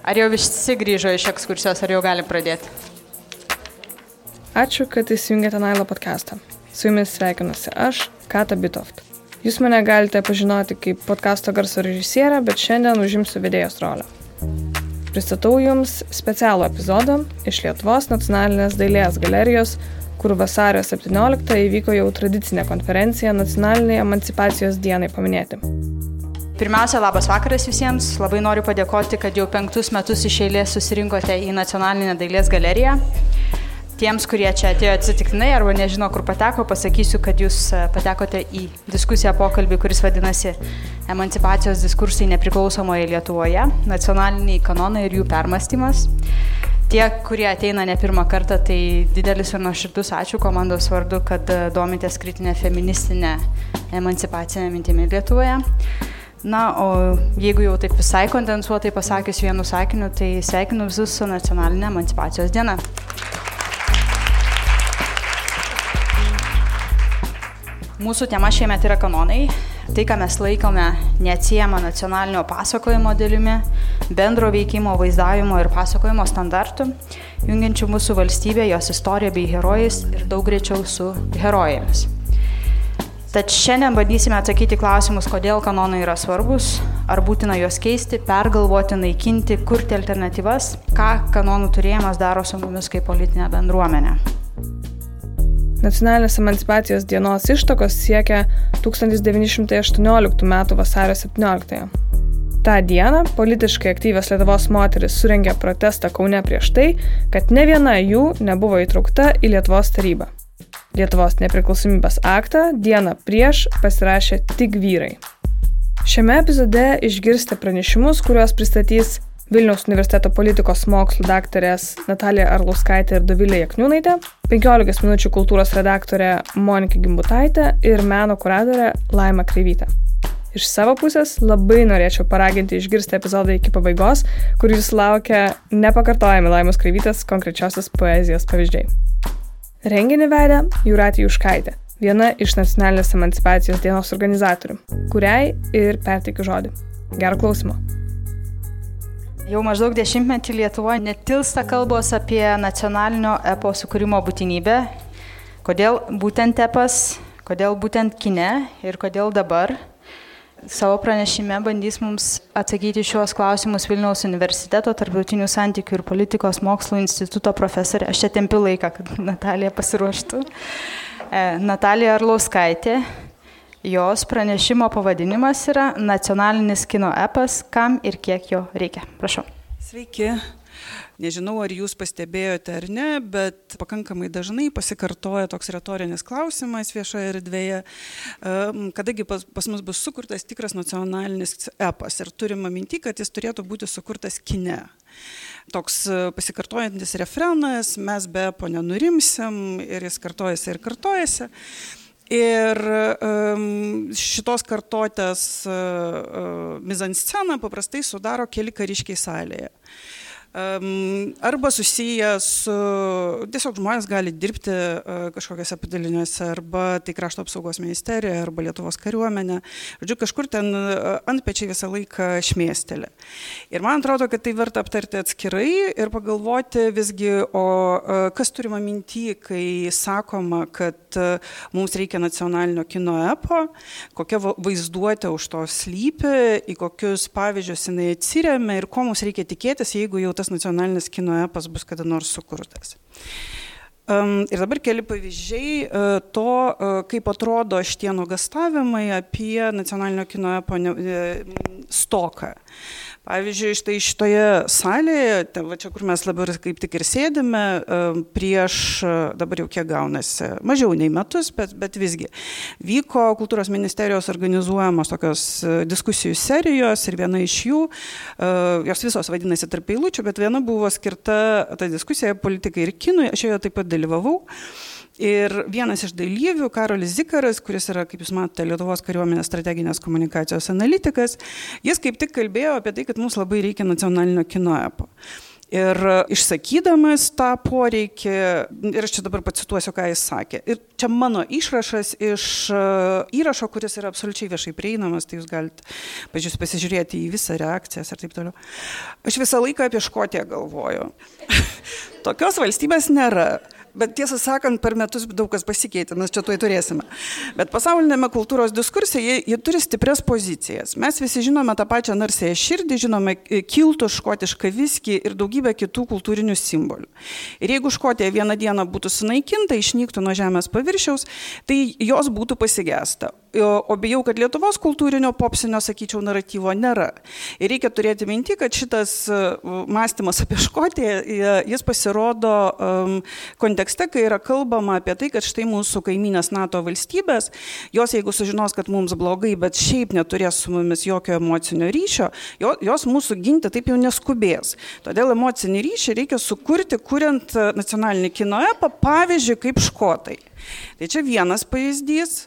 Ar jau visi grįžo iš ekskursijos, ar jau gali pradėti? Ačiū, kad įsijungėte Nailo podcastą. Su jumis sveikinuosi aš, Kata Bitoft. Jūs mane galite pažinoti kaip podkasto garso režisierę, bet šiandien užimsiu vedėjos rolę. Pristatau Jums specialų epizodą iš Lietuvos nacionalinės dailės galerijos, kur vasario 17 įvyko jau tradicinė konferencija nacionaliniai emancipacijos dienai paminėti. Pirmiausia, labas vakaras visiems. Labai noriu padėkoti, kad jau penktus metus iš eilės susirinkote į Nacionalinę dailės galeriją. Tiems, kurie čia atėjo atsitiktinai arba nežino, kur pateko, pasakysiu, kad jūs e, patekote į diskusiją pokalbį, kuris vadinasi Emancipacijos diskursai nepriklausomoje Lietuvoje - nacionaliniai kanonai ir jų permastymas. Tie, kurie ateina ne pirmą kartą, tai didelis ir nuoširdus ačiū komandos vardu, kad e, domitės kritinę feministinę emancipacinę mintimį Lietuvoje. Na, o jeigu jau taip visai kondensuotai pasakius vienu sakiniu, tai sveikinu visus su nacionalinė emancipacijos diena. Mūsų tema šiemet yra kanonai. Tai, ką mes laikome neatsiejama nacionalinio pasakojimo dalimi, bendro veikimo, vaizdavimo ir pasakojimo standartų, jungiančių mūsų valstybę, jos istoriją bei herojais ir daug greičiau su herojėmis. Tad šiandien bandysime atsakyti klausimus, kodėl kanonai yra svarbus, ar būtina juos keisti, pergalvoti, naikinti, kurti alternatyvas, ką kanonų turėjimas daro su mumis kaip politinė bendruomenė. Nacionalinės emancipacijos dienos ištakos siekia 1918 m. vasario 17. -ąją. Ta diena politiškai aktyvios Lietuvos moteris surengė protestą Kaune prieš tai, kad ne viena jų nebuvo įtraukta į Lietuvos tarybą. Lietuvos nepriklausomybės aktą dieną prieš pasirašė tik vyrai. Šiame epizode išgirsite pranešimus, kuriuos pristatys Vilniaus universiteto politikos mokslų daktarės Natalija Arlauskaitė ir Dovilė Jakniūnaitė, 15 minučių kultūros redaktorė Monika Gimbutaitė ir meno kuratorė Laima Kreivytė. Iš savo pusės labai norėčiau paraginti išgirsti epizodą iki pabaigos, kur jūs laukia nepakartojami Laimos Kreivytės konkrečiosios poezijos pavyzdžiai. Renginį vedė Juratė Juškaitė, viena iš nacionalinės emancipacijos dienos organizatorių, kuriai ir perteikiu žodį. Gerą klausimą. Jau maždaug dešimtmetį Lietuvoje netilsta kalbos apie nacionalinio epo sukūrimo būtinybę. Kodėl būtent epas, kodėl būtent kine ir kodėl dabar. Savo pranešime bandys mums atsakyti šios klausimus Vilniaus universiteto tarptautinių santykių ir politikos mokslo instituto profesorė. Aš čia tempiu laiką, kad Natalija pasiruoštų. E, Natalija Arlauskaitė. Jos pranešimo pavadinimas yra Nacionalinis kino epas, kam ir kiek jo reikia. Prašau. Sveiki. Nežinau, ar jūs pastebėjote ar ne, bet pakankamai dažnai pasikartoja toks retorinis klausimas viešoje erdvėje, kadangi pas, pas mus bus sukurtas tikras nacionalinis epas ir turime minti, kad jis turėtų būti sukurtas kine toks pasikartojantis refrenas, mes be epo nenurimsim ir jis kartojasi ir kartojasi. Ir šitos kartotės uh, uh, mizansceną paprastai sudaro keli kariškiai salėje arba susiję su, tiesiog žmonės gali dirbti e, kažkokiose padaliniuose, arba tai krašto apsaugos ministerija, arba Lietuvos kariuomenė. Žodžiu, kažkur ten e, antpečiai visą laiką šmėstelė. Ir man atrodo, kad tai verta aptarti atskirai ir pagalvoti visgi, o e, kas turima minty, kai sakoma, kad mums reikia nacionalinio kino epo, kokia vaizduotė už to slypi, į kokius pavyzdžius jinai atsiriamia ir ko mums reikia tikėtis, jeigu jau tas nacionalinis kino epas bus kada nors sukurtas. Ir dabar keli pavyzdžiai e, to, e, kaip atrodo šitie nuogastavimai apie nacionalinio kino epo e, stoką. Pavyzdžiui, štai šitoje salėje, te, va čia kur mes labiau kaip tik ir sėdime, prieš dabar jau kiek gaunasi, mažiau nei metus, bet, bet visgi, vyko kultūros ministerijos organizuojamos tokios diskusijų serijos ir viena iš jų, jos visos vadinasi tarp eilučių, bet viena buvo skirta ta diskusija politikai ir kinui, aš joje taip pat dalyvavau. Ir vienas iš dalyvių, Karolis Zikaras, kuris yra, kaip jūs matote, Lietuvos kariuomenės strateginės komunikacijos analitikas, jis kaip tik kalbėjo apie tai, kad mums labai reikia nacionalinio kino epo. Ir išsakydamas tą poreikį, ir aš čia dabar pacituosiu, ką jis sakė. Ir čia mano išrašas iš įrašo, kuris yra absoliučiai viešai prieinamas, tai jūs galite, pažiūrėjus, pasižiūrėti į visą reakcijas ir taip toliau. Aš visą laiką apie Škotiją galvoju. Tokios valstybės nėra. Bet tiesą sakant, per metus daug kas pasikeitė, mes čia tuoj turėsime. Bet pasaulinėme kultūros diskurse jie, jie turi stiprias pozicijas. Mes visi žinome tą pačią narsėją širdį, žinome kiltų, škotišką viskį ir daugybę kitų kultūrinių simbolių. Ir jeigu Škotija vieną dieną būtų sunaikinta, išnyktų nuo žemės paviršiaus, tai jos būtų pasigesta. O bijau, kad Lietuvos kultūrinio popsinio, sakyčiau, naratyvo nėra. Ir reikia turėti minti, kad šitas mąstymas apie Škotiją, jis pasirodo um, kontekste, kai yra kalbama apie tai, kad štai mūsų kaiminės NATO valstybės, jos jeigu sužinos, kad mums blogai, bet šiaip neturės su mumis jokio emocinio ryšio, jos mūsų ginti taip jau neskubės. Todėl emocinį ryšį reikia sukurti, kuriant nacionalinį kino epą, pavyzdžiui, kaip škotai. Tai čia vienas pavyzdys.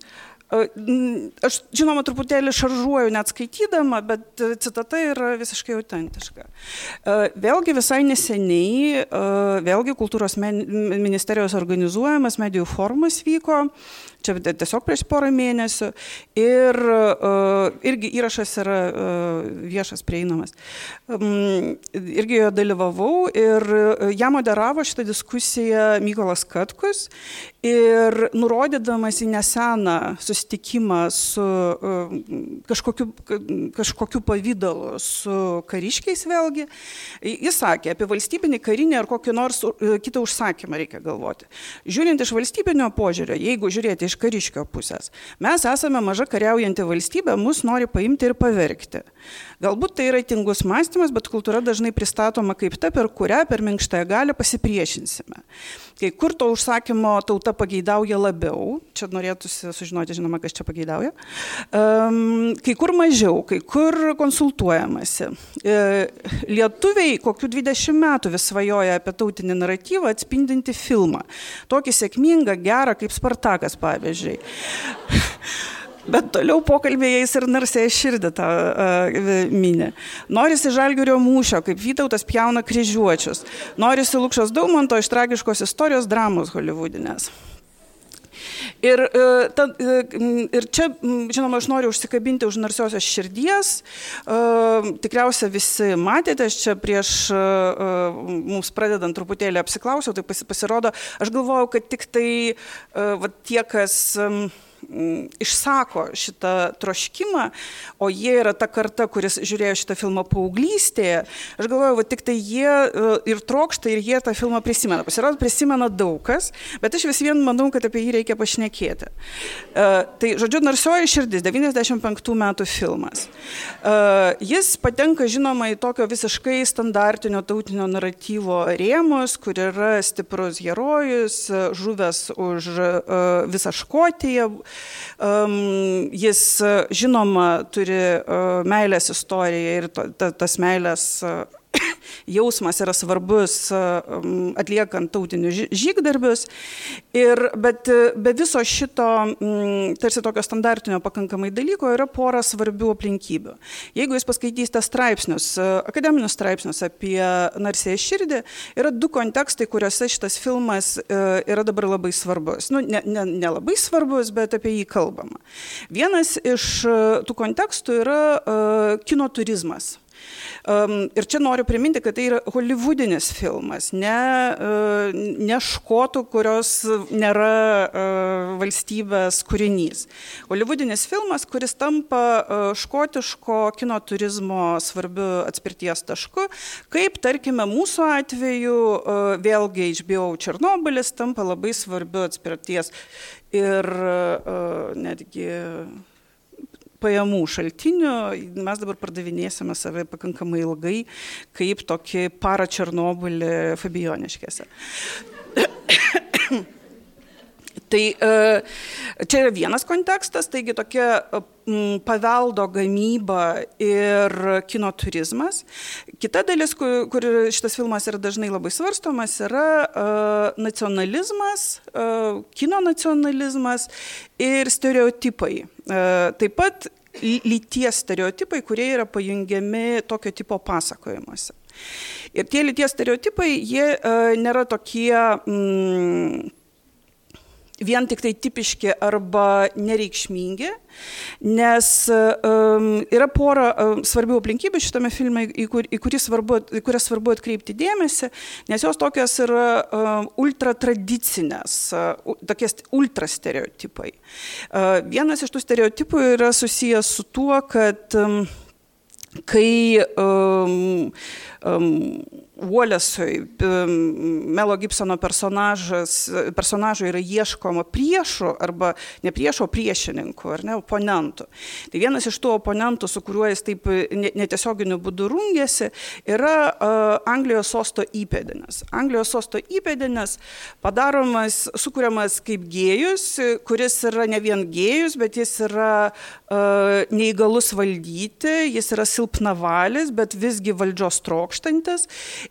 Aš, žinoma, truputėlį šaržuoju net skaitydama, bet e, citata yra visiškai autentiška. E, vėlgi visai neseniai, e, vėlgi kultūros ministerijos organizuojamas medijų forumas vyko, čia tiesiog prieš porą mėnesių ir irgi įrašas yra viešas prieinamas. Irgi jo dalyvavau ir ją moderavo šitą diskusiją Mykolas Katkus ir nurodydamas į neseną susitikimą su kažkokiu, kažkokiu pavydalu su kariškiais vėlgi, jis sakė, apie valstybinį karinį ar kokį nors kitą užsakymą reikia galvoti. Žiūrint iš valstybinio požiūrio, jeigu žiūrėti iš iš kariškio pusės. Mes esame maža kariaujanti valstybė, mus nori paimti ir pavergti. Galbūt tai yra tingus mąstymas, bet kultūra dažnai pristatoma kaip ta, per kurią per minkštąją galę pasipriešinsime. Kai kur to užsakymo tauta pageidauja labiau, čia norėtųsi sužinoti, žinoma, kas čia pageidauja, kai kur mažiau, kai kur konsultuojamasi. E, lietuviai kokiu 20 metų vis svajoja apie tautinį naratyvą atspindinti filmą. Tokį sėkmingą, gerą kaip Spartakas, pavyzdžiui. Bet toliau pokalbėje jis ir narsėje širdį tą uh, minė. Norisi žalgerio mūšio, kaip Vytautas pjauna kryžiuočius. Norisi Lukšos Daumanto iš tragiškos istorijos dramos holivudinės. Ir, ta, ir čia, žinoma, aš noriu užsikabinti už narsiosios širdies. Tikriausiai visi matėte, aš čia prieš mums pradedant truputėlį apsiklausiau, tai pasirodo, aš galvojau, kad tik tai va, tie, kas Mm, išsako šitą troškimą, o jie yra ta karta, kuris žiūrėjo šitą filmą paauglystėje, aš galvoju, va, tik tai jie e, ir trokšta, ir jie tą filmą prisimena. Pasirodo, prisimena daug kas, bet aš vis vien manau, kad apie jį reikia pašnekėti. Uh, tai, žodžiu, Narsioji širdis, 95 metų filmas. Uh, jis patenka, žinoma, į tokio visiškai standartinio tautinio naratyvo rėmus, kur yra stiprus herojus, žuvęs už visą Škotiją, jis, žinoma, turi uh, meilės istoriją ir tas meilės jausmas yra svarbus atliekant tautinius žygdarbius. Ir, bet be viso šito, tarsi tokio standartinio pakankamai dalyko, yra pora svarbių aplinkybių. Jeigu jūs paskaitysite straipsnius, akademinius straipsnius apie Narsėją širdį, yra du kontekstai, kuriuose šitas filmas e, yra dabar labai svarbus. Nu, ne, ne, ne labai svarbus, bet apie jį kalbama. Vienas iš e, tų kontekstų yra kino turizmas. Um, ir čia noriu priminti, kad tai yra holivudinis filmas, ne, uh, ne škotų, kurios nėra uh, valstybės kūrinys. Holivudinis filmas, kuris tampa uh, škotiško kino turizmo svarbiu atspirties tašku, kaip tarkime mūsų atveju uh, vėlgi HBO Černobilis tampa labai svarbiu atspirties ir uh, netgi pajamų šaltinių. Mes dabar pardavinėsime save pakankamai ilgai, kaip tokį parą Černobylį Fabioniškėse. Tai e, čia yra vienas kontekstas, taigi tokia paveldo gamyba ir kino turizmas. Kita dalis, kur, kur šitas filmas yra dažnai labai svarstomas, yra uh, nacionalizmas, kino nacionalizmas ir stereotipai. Taip pat lyties stereotipai, kurie yra pajungiami tokio tipo pasakojimuose. Ir tie lyties stereotipai, jie nėra tokie... Mm, vien tik tai tipiški arba nereikšmingi, nes um, yra pora um, svarbių aplinkybių šitame filme, į, kur, į, svarbu, į kurias svarbu atkreipti dėmesį, nes jos tokios yra um, ultra tradicinės, uh, tokie ultra stereotipai. Uh, vienas iš tų stereotipų yra susijęs su tuo, kad um, kai um, um, Wallace'ui Melo Gibsono personažui yra ieškoma priešų arba ne priešo priešininkų, ar ne, oponentų. Tai vienas iš tų oponentų, su kuriuo jis taip netiesioginiu būdu rungėsi, yra uh, Anglijos sosto įpėdinis. Anglijos sosto įpėdinis padaromas, sukūriamas kaip gėjus, kuris yra ne vien gėjus, bet jis yra uh, neįgalus valdyti, jis yra silpnavalis, bet visgi valdžios trokštantis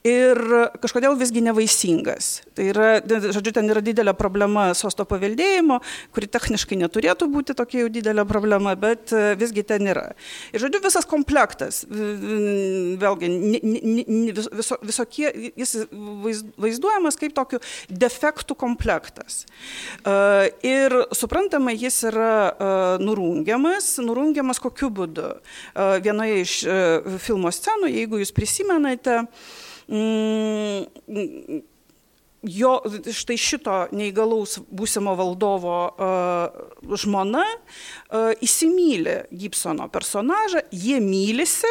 ir kažkodėl visgi nevaisingas. Tai yra, žodžiu, ten yra didelė problema sosto paveldėjimo, kuri techniškai neturėtų būti tokia jau didelė problema, bet e, visgi ten yra. Ir žodžiu, visas komplektas, vėlgi, viso, visokie, jis vaizduojamas kaip tokių defektų komplektas. E, ir suprantama, jis yra e, nurungiamas, nurungiamas kokiu būdu. Vienoje iš filmo scenų, jeigu jūs prisimenate, mm, jo, štai šito neįgalaus būsimo valdovo uh, žmona uh, įsimylė Gibsono personažą, jie mylisi.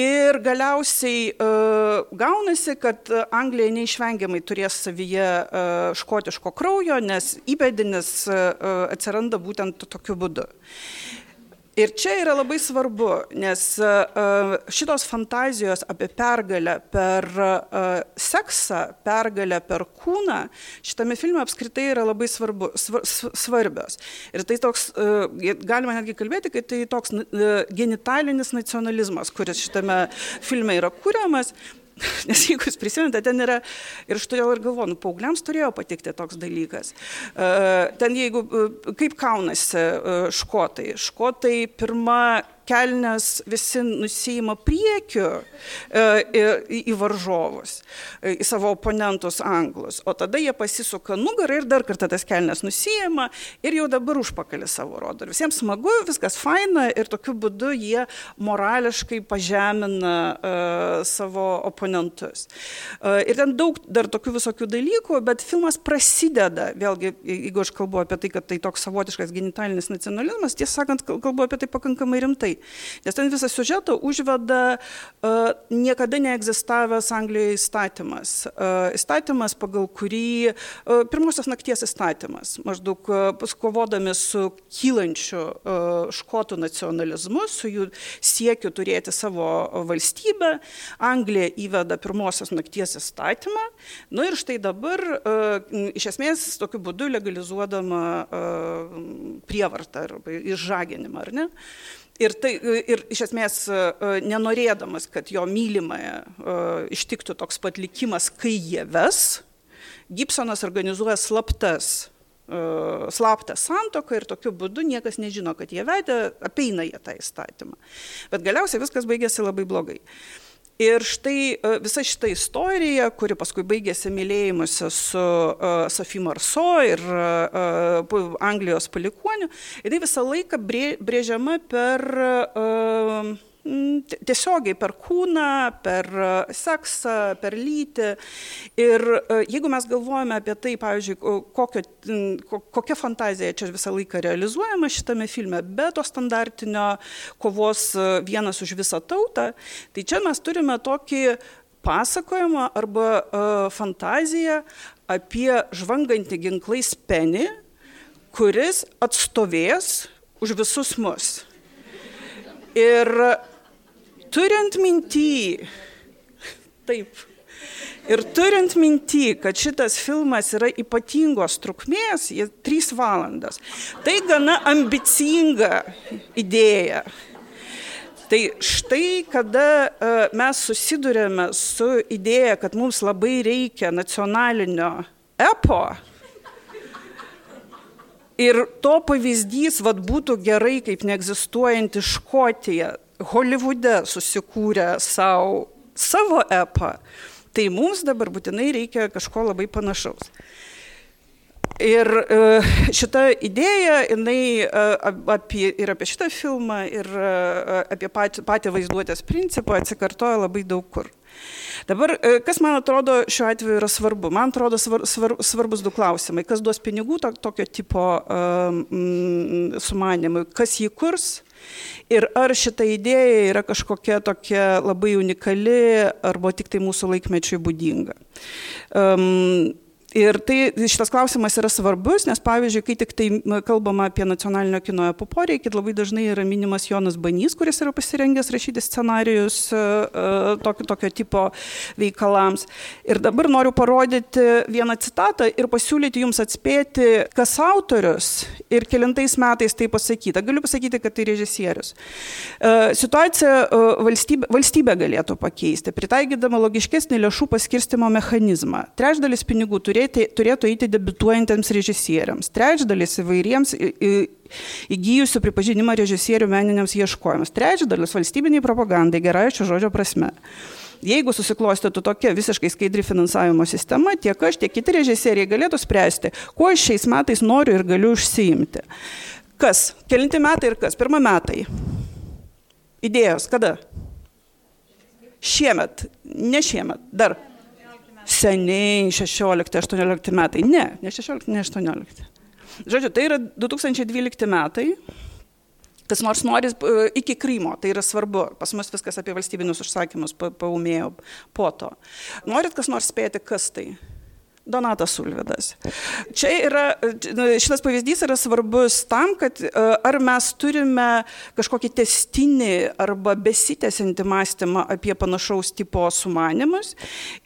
Ir galiausiai uh, gaunasi, kad Anglija neišvengiamai turės savyje uh, škotiško kraujo, nes įpėdinis uh, atsiranda būtent tokiu būdu. Ir čia yra labai svarbu, nes šitos fantazijos apie pergalę per seksą, pergalę per kūną, šitame filme apskritai yra labai svarbu, svarbios. Ir tai toks, galima netgi kalbėti, kad tai toks genitalinis nacionalizmas, kuris šitame filme yra kuriamas. Nes jeigu jūs prisimenate, ten yra, ir aš todėl ir galvoju, nu, paaugliams turėjo patikti toks dalykas. E, ten jeigu, e, kaip kaunasi e, škotai. Škotai pirma kelnes visi nusijima priekiu e, į, varžovus, e, į savo oponentus anglus, o tada jie pasisuka nugarą ir dar kartą tas kelnes nusijima ir jau dabar užpakalį savo rodo. Ir visiems smagu, viskas faina ir tokiu būdu jie morališkai pažemina uh, savo oponentus. Ir ten daug dar tokių visokių dalykų, bet filmas prasideda, vėlgi, jeigu aš kalbu apie tai, kad tai toks savotiškas genitalinis nacionalizmas, tiesą sakant, kalbu apie tai pakankamai rimtai. Nes ten visą siužetą užveda uh, niekada neegzistavęs Anglijoje įstatymas. Uh, įstatymas, pagal kurį uh, pirmosios nakties įstatymas, maždaug uh, kovodami su kylančiu uh, škotų nacionalizmu, su jų siekiu turėti savo valstybę, Anglija įveda pirmosios nakties įstatymą. Nu, ir štai dabar uh, iš esmės tokiu būdu legalizuodama uh, prievartą arba išžaginimą, ar ne? Uh, Ir, tai, ir iš esmės e, nenorėdamas, kad jo mylimąją e, ištiktų toks pat likimas, kai jie ves, Gibsonas organizuoja slaptas, e, slaptą santoką ir tokiu būdu niekas nežino, kad jie vedė, apeina jie tą įstatymą. Bet galiausiai viskas baigėsi labai blogai. Ir štai e, visa šita istorija, kuri paskui baigėsi mylėjimuose su uh, Sophie Marso ir uh, Anglijos palikuoniu, jinai visą laiką brėžiama per uh, tiesiogiai per kūną, per e, seksą, per lytį. Ir e, jeigu mes galvojame apie tai, pavyzdžiui, kokio, kokia fantazija čia visą laiką realizuojama šitame filme, be to standartinio kovos e, vienas už visą tautą, tai čia mes turime tokį pasakojimą arba uh, fantaziją apie žvangantį ginklais penį, kuris atstovės už visus mus. Ir turint minty, taip, ir turint minty, kad šitas filmas yra ypatingos trukmės, jie 3 valandas, tai gana ambicinga idėja. Tai štai, kada uh, mes susidurėme su idėja, kad mums labai reikia nacionalinio epo, ir to pavyzdys vad būtų gerai kaip neegzistuojanti Škotija, Holivude susikūrė savo savo epą, tai mums dabar būtinai reikia kažko labai panašaus. Ir e, šita idėja, jinai e, apie, ir apie šitą filmą, ir e, apie patį, patį vaizduotės principą atsikartoja labai daug kur. Dabar, kas man atrodo šiuo atveju yra svarbu? Man atrodo svar, svar, svarbus du klausimai. Kas duos pinigų to, tokio tipo um, sumanimui, kas jį kurs ir ar šita idėja yra kažkokia tokia labai unikali arba tik tai mūsų laikmečiui būdinga. Um, Ir tai šitas klausimas yra svarbus, nes pavyzdžiui, kai tik tai kalbama apie nacionalinio kino epo poreikį, labai dažnai yra minimas Jonas Banys, kuris yra pasirengęs rašyti scenarius uh, tokio, tokio tipo veikalams. Ir dabar noriu parodyti vieną citatą ir pasiūlyti jums atspėti, kas autorius ir kilintais metais tai pasakyta. Galiu pasakyti, kad tai režisierius. Uh, situaciją valstybė, valstybė galėtų pakeisti, pritaikydama logiškesnį lėšų paskirstimo mechanizmą. Trečdalis pinigų turėtų turėti, turėtų eiti debituojantiems režisieriams, trečdalis įvairiems įgyjusių pripažinimą režisierių meniniams ieškojimams, trečdalis valstybiniai propagandai gerąją šio žodžio prasme. Jeigu susiklostytų tokia visiškai skaidri finansavimo sistema, tiek aš, tiek kiti režisieriai galėtų spręsti, kuo aš šiais metais noriu ir galiu užsiimti. Kas? Kelinti metai ir kas? Pirmą metai. Idėjos. Kada? Šiemet. Ne šiemet. Dar seniai 16-18 metai. Ne, ne 16, ne 18. Žodžiu, tai yra 2012 metai. Kas nors nori iki Krymo, tai yra svarbu. Pas mus viskas apie valstybinius užsakymus paumėjo po to. Norit kas nors spėti, kas tai? Donatas Ulvidas. Čia yra, šitas pavyzdys yra svarbus tam, kad e, ar mes turime kažkokį testinį arba besitęsinti mąstymą apie panašaus tipo sumanimus.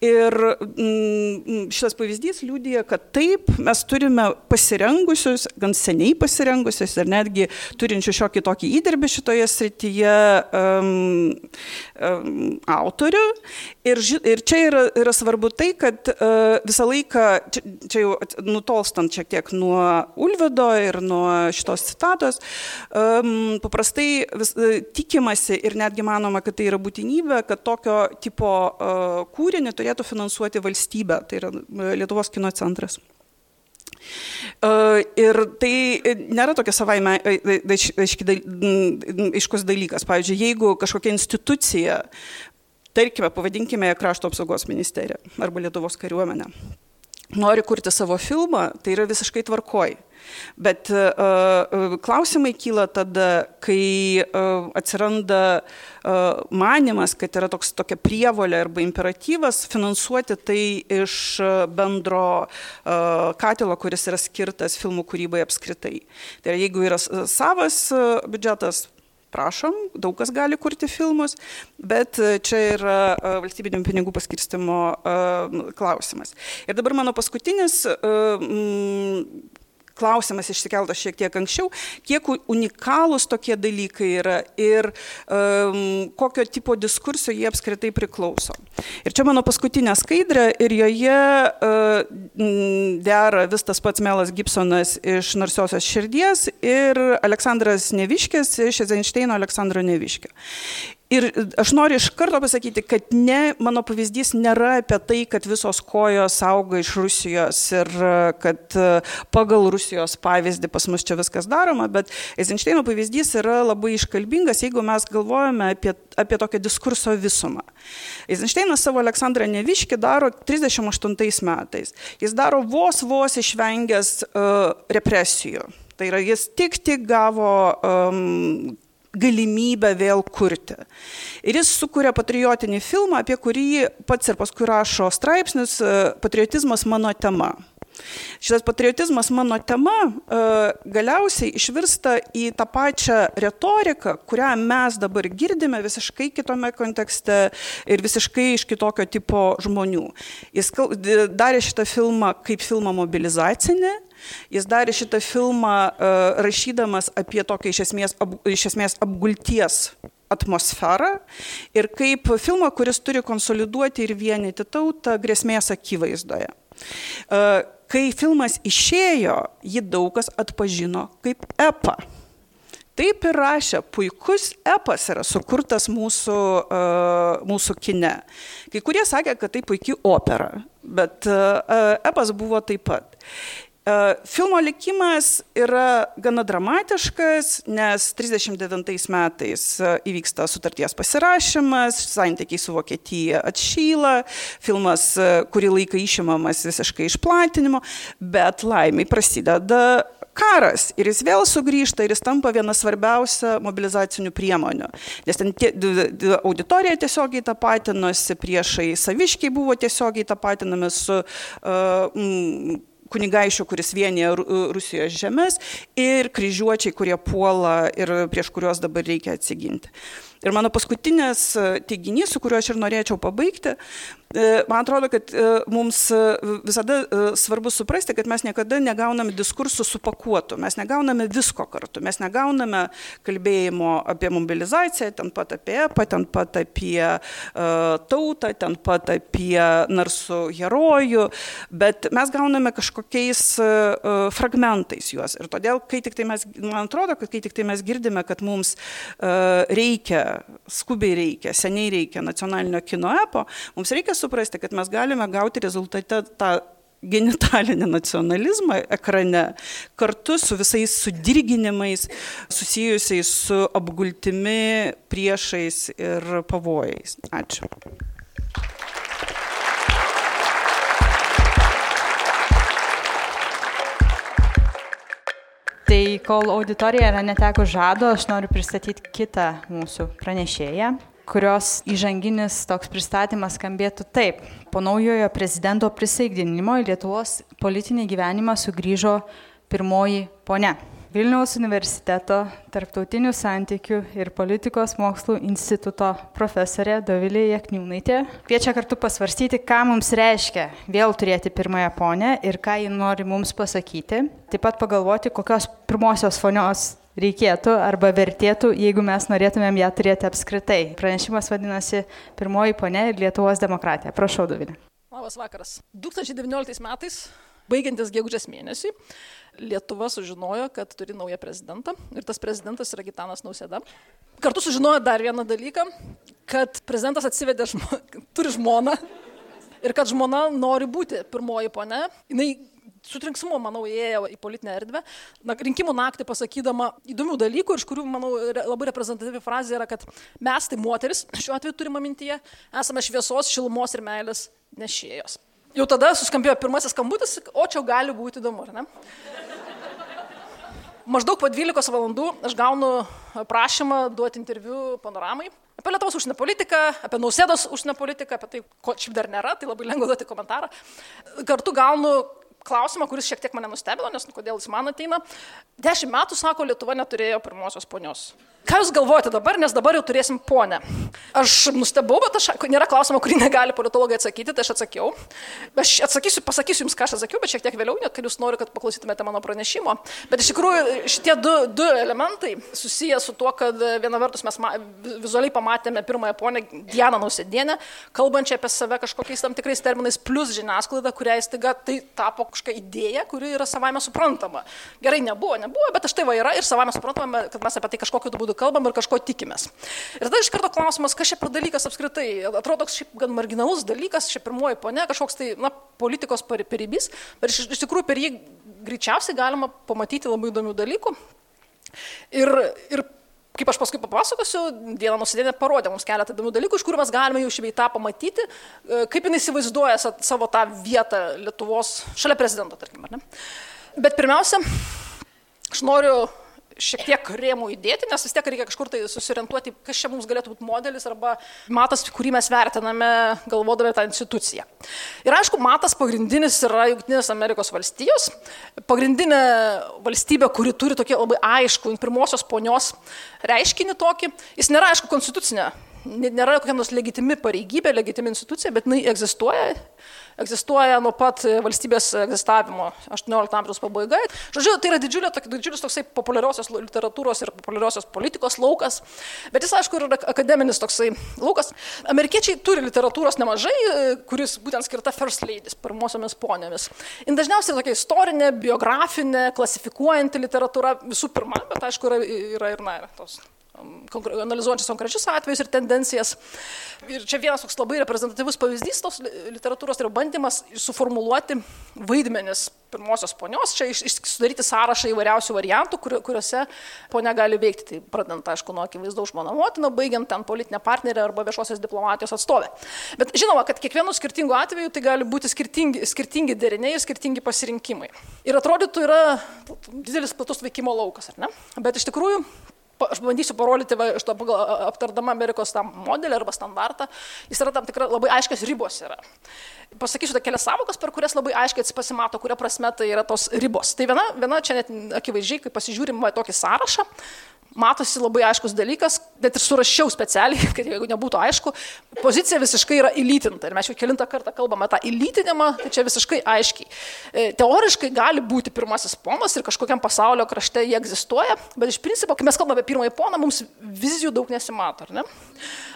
Ir mm, šitas pavyzdys liūdija, kad taip, mes turime pasirengusius, gan seniai pasirengusius ir netgi turinčių šiokį tokį įdirbį šitoje srityje um, um, autorių. Ir, ir čia yra, yra svarbu tai, kad uh, visą laiką laiką, čia, jau nutolstant šiek tiek nuo Ulvido ir nuo šitos citatos, um, paprastai vis, e, tikimasi ir netgi manoma, kad tai yra būtinybė, kad tokio tipo uh, kūrinį turėtų finansuoti valstybė, tai yra e, Lietuvos kino centras. Ir tai nėra tokia savaime aiškus dalykas. Pavyzdžiui, jeigu kažkokia institucija, tarkime, pavadinkime krašto apsaugos ministeriją arba Lietuvos kariuomenę, nori kurti savo filmą, tai yra visiškai tvarkoj. Bet uh, klausimai kyla tada, kai uh, atsiranda uh, manimas, kad yra toks, tokia prievolė arba imperatyvas finansuoti tai iš bendro uh, katilo, kuris yra skirtas filmų kūrybai apskritai. Tai yra, jeigu yra savas biudžetas, prašom, daug kas gali kurti filmus, bet e, čia yra e, valstybinių pinigų paskirstimo e, klausimas. Ir dabar mano paskutinis klausimas išsikeltas šiek tiek anksčiau, kiek unikalūs tokie dalykai yra ir um, kokio tipo diskurso jie apskritai priklauso. Ir čia mano paskutinė skaidrė ir joje uh, dera vis tas pats Melas Gibsonas iš Narsiosios širdies ir Aleksandras Neviškis iš Eizenšteino Aleksandro Neviškio. Ir aš noriu iš karto pasakyti, kad ne, mano pavyzdys nėra apie tai, kad visos kojos auga iš Rusijos ir kad e, pagal Rusijos pavyzdį pas mus čia viskas daroma, bet Eizenšteino pavyzdys yra labai iškalbingas, jeigu mes galvojame apie, apie tokią diskurso visumą. Eizenšteinas savo Aleksandrą Neviškį daro 38 metais. Jis daro vos vos išvengęs uh, represijų. Tai yra, jis tik tik gavo um, galimybę vėl kurti. Ir jis sukuria patriotinį filmą, apie kurį pats ir paskui rašo straipsnis Patriotizmas mano tema. Šitas patriotizmas mano tema galiausiai išvirsta į tą pačią retoriką, kurią mes dabar girdime visiškai kitame kontekste ir visiškai iš kitokio tipo žmonių. Jis darė šitą filmą kaip filmą mobilizacinį, Jis darė šitą filmą uh, rašydamas apie tokią iš esmės, ab, iš esmės apgulties atmosferą ir kaip filmą, kuris turi konsoliduoti ir vienyti tautą grėsmės akivaizdoje. Uh, kai filmas išėjo, jį daug kas atpažino kaip epą taip ir rašė, puikus epas yra sukurtas mūsų, uh, mūsų kine. Kai kurie sakė, kad tai puikiai opera, bet uh, epas buvo taip pat. Filmo likimas yra gana dramatiškas, nes 39 metais e, įvyksta sutarties pasirašymas, santykiai su Vokietija atšyla, filmas e, kurį laiką išimamas visiškai iš platinimo, bet laimiai prasideda karas ir jis vėl sugrįžta ir jis tampa viena svarbiausia mobilizacinių priemonių. Nes ten tie, auditorija tiesiogiai tapatinosi, priešai saviškiai buvo tiesiogiai tapatinami su uh, mm, kunigaišio, kuris vienyje Rusijos žemės, ir kryžiuočiai, kurie puola ir prieš kuriuos dabar reikia atsiginti. Ir mano paskutinis teiginys, su kuriuo aš ir norėčiau pabaigti, E, man atrodo, kad e, mums e, visada svarbu suprasti, kad mes niekada negauname diskursų supakuotų, mes negauname visko kartu, mes negauname kalbėjimo apie mobilizaciją, ten pat apie EPA, ten pat apie tautą, ten pat apie narsų herojų, bet mes gauname kažkokiais fragmentais juos. Ir todėl, kai tik tai mes, man atrodo, kad kai tik tai mes girdime, kad mums reikia, skubiai reikia, seniai reikia nacionalinio kino epo, mums reikia suprasti, kad mes galime gauti rezultate tą genitalinį nacionalizmą ekrane kartu su visais sudirginimais susijusiais su apgultimi, priešais ir pavojais. Ačiū. Tai kol auditorija yra neteko žado, aš noriu pristatyti kitą mūsų pranešėją, kurios įžanginis toks pristatymas skambėtų taip. Po naujojo prezidento prisaigdinimo į Lietuvos politinį gyvenimą sugrįžo pirmoji ponia. Vilniaus universiteto tarptautinių santykių ir politikos mokslų instituto profesorė Dovilė Jakniūnaitė kviečia kartu pasvarstyti, ką mums reiškia vėl turėti pirmąją ponę ir ką ji nori mums pasakyti. Taip pat pagalvoti, kokios pirmosios ponios reikėtų arba vertėtų, jeigu mes norėtumėm ją turėti apskritai. Pranešimas vadinasi Pirmoji ponė ir Lietuvos demokratija. Prašau, Davidė. Labas vakaras. 2019 metais, baigiantis gegužės mėnesį, Lietuva sužinojo, kad turi naują prezidentą ir tas prezidentas yra Gitanas Nausėda. Kartu sužinojo dar vieną dalyką, kad prezidentas atsivedė, žmo, turi žmoną ir kad žmona nori būti pirmoji ponė. Jis su trinksmu, manau, įėjo į politinę erdvę. Na, rinkimų naktį pasakydama įdomių dalykų, iš kurių, manau, labai reprezentatyvi frazė yra, kad mes, tai moteris, šiuo atveju turime mintyje, esame šviesos, šilumos ir meilės nešėjos. Jau tada suskambėjo pirmasis skambutis, o čia gali būti įdomu, ar ne? Maždaug po 12 valandų aš gaunu prašymą duoti interviu panoramai apie Lietuvos užsienio politiką, apie Nausėdos užsienio politiką, apie tai, ko šiaip dar nėra, tai labai lengva duoti komentarą. Kartu gaunu klausimą, kuris šiek tiek mane nustebino, nes nu, kodėl jis man ateina. Dešimt metų, sako, Lietuva neturėjo pirmosios ponios. Ką Jūs galvojate dabar, nes dabar jau turėsim ponę? Aš nustebau, bet aš, nėra klausimo, kurį negali politologai atsakyti, tai aš atsakiau. Aš atsakysiu, pasakysiu Jums, ką aš atsakiau, bet šiek tiek vėliau, kad Jūs norite, kad paklausytumėte mano pranešimo. Bet iš tikrųjų šitie du, du elementai susiję su tuo, kad viena vertus mes ma, vizualiai pamatėme pirmąją ponę Dianą Nausėdienę, kalbančią apie save kažkokiais tam tikrais terminais, plus žiniasklaida, kuriai staiga tai tapo kažkokia idėja, kuri yra savaime suprantama. Gerai, nebuvo, nebuvo, bet štai va yra ir savaime suprantama, kad mes apie tai kažkokiu būdu kalbam ir kažko tikimės. Ir tada iš karto klausimas, kas čia per dalykas apskritai. Atrodo, toks šiaip gan marginalus dalykas, čia pirmoji ponė, kažkoks tai, na, politikos peribys, bet iš, iš tikrųjų per jį greičiausiai galima pamatyti labai įdomių dalykų. Ir, ir kaip aš paskui papasakosiu, Diena Nusidėnė parodė mums keletą įdomių dalykų, iš kurių mes galime jau šveitą pamatyti, e, kaip jinai įsivaizduoja savo tą vietą Lietuvos šalia prezidento, tarkim, ar ne. Bet pirmiausia, aš noriu šiek tiek rėmų įdėti, nes vis tiek reikia kažkur tai susiorientuoti, kas čia mums galėtų būti modelis arba matas, kurį mes vertiname galvodami tą instituciją. Ir aišku, matas pagrindinis yra Junktinės Amerikos valstijos, pagrindinė valstybė, kuri turi tokį labai aišku pirmosios ponios reiškinį tokį, jis nėra aišku konstitucinė nėra kokia nors legitimi pareigybė, legitimi institucija, bet jinai egzistuoja egzistuoja nuo pat valstybės egzistavimo 18 amžiaus pabaigoje. Žodžiu, tai yra didžiulė, didžiulis toksai populiariosios literatūros ir populiariosios politikos laukas, bet jis aišku yra akademinis toksai laukas. Amerikiečiai turi literatūros nemažai, kuris būtent skirta first ladies, pirmosiomis ponėmis. Jis dažniausiai tokia istorinė, biografinė, klasifikuojanti literatūra visų pirma, bet aišku yra, yra ir na, tos analizuojančias konkrečius atvejus ir tendencijas. Ir čia vienas toks labai reprezentatyvus pavyzdys tos literatūros tai yra bandymas suformuluoti vaidmenis pirmosios ponios, čia iš, iš, sudaryti sąrašą įvairiausių variantų, kur, kuriuose ponia gali veikti. Tai pradedant, aišku, nuo akivaizdaus žmona motina, baigiant ten politinę partnerę arba viešosios diplomatijos atstovę. Bet žinoma, kad kiekvienu skirtingu atveju tai gali būti skirtingi, skirtingi deriniai ir skirtingi pasirinkimai. Ir atrodytų yra didelis platus veikimo laukas, ar ne? Bet iš tikrųjų aš bandysiu parodyti, va, iš to aptardama Amerikos tą modelį arba standartą, jis yra tam tikra labai aiškios ribos yra. Pasakysiu kelias savokas, per kurias labai aiškiai pasimato, kuria prasme tai yra tos ribos. Tai viena, viena čia net akivaizdžiai, kai pasižiūrim tokį sąrašą, matosi labai aiškus dalykas, bet ir surašiau specialiai, kad jeigu nebūtų aišku, pozicija visiškai yra įlytinta. Ir mes jau kilintą kartą kalbame tą įlytinimą, tai čia visiškai aiškiai. E, teoriškai gali būti pirmasis ponas ir kažkokiam pasaulio krašte jie egzistuoja, bet iš principo, kai mes kalbame apie pirmąjį poną, mums vizijų daug nesimato, ar ne?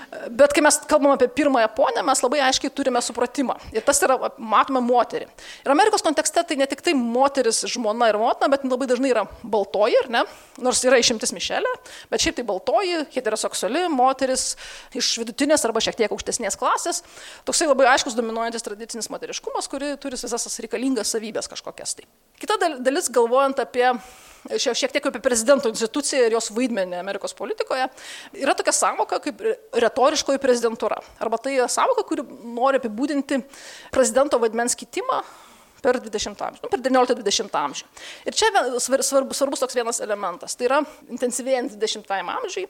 Bet kai mes kalbam apie pirmąją ponę, mes labai aiškiai turime supratimą. Ir tas yra, matome moterį. Ir Amerikos kontekste tai ne tik tai moteris, žmona ir motina, bet labai dažnai yra baltoji, ar ne? Nors yra išimtis Mišelė, bet šiaip tai baltoji, heteroseksuali moteris iš vidutinės arba šiek tiek aukštesnės klasės. Toksai labai aiškus dominuojantis tradicinis moteriškumas, kuri turi visas reikalingas savybės kažkokias. Tai. Kita dalis, galvojant apie šiek tiek apie prezidento instituciją ir jos vaidmenį Amerikos politikoje, yra tokia savoka kaip retoriškoji prezidentūra. Arba tai savoka, kuri nori apibūdinti prezidento vaidmens kitimą per 20 amžių, nu, per 19-20 amžių. Ir čia svarbus, svarbus toks vienas elementas. Tai yra intensyvėjant 20 amžiui,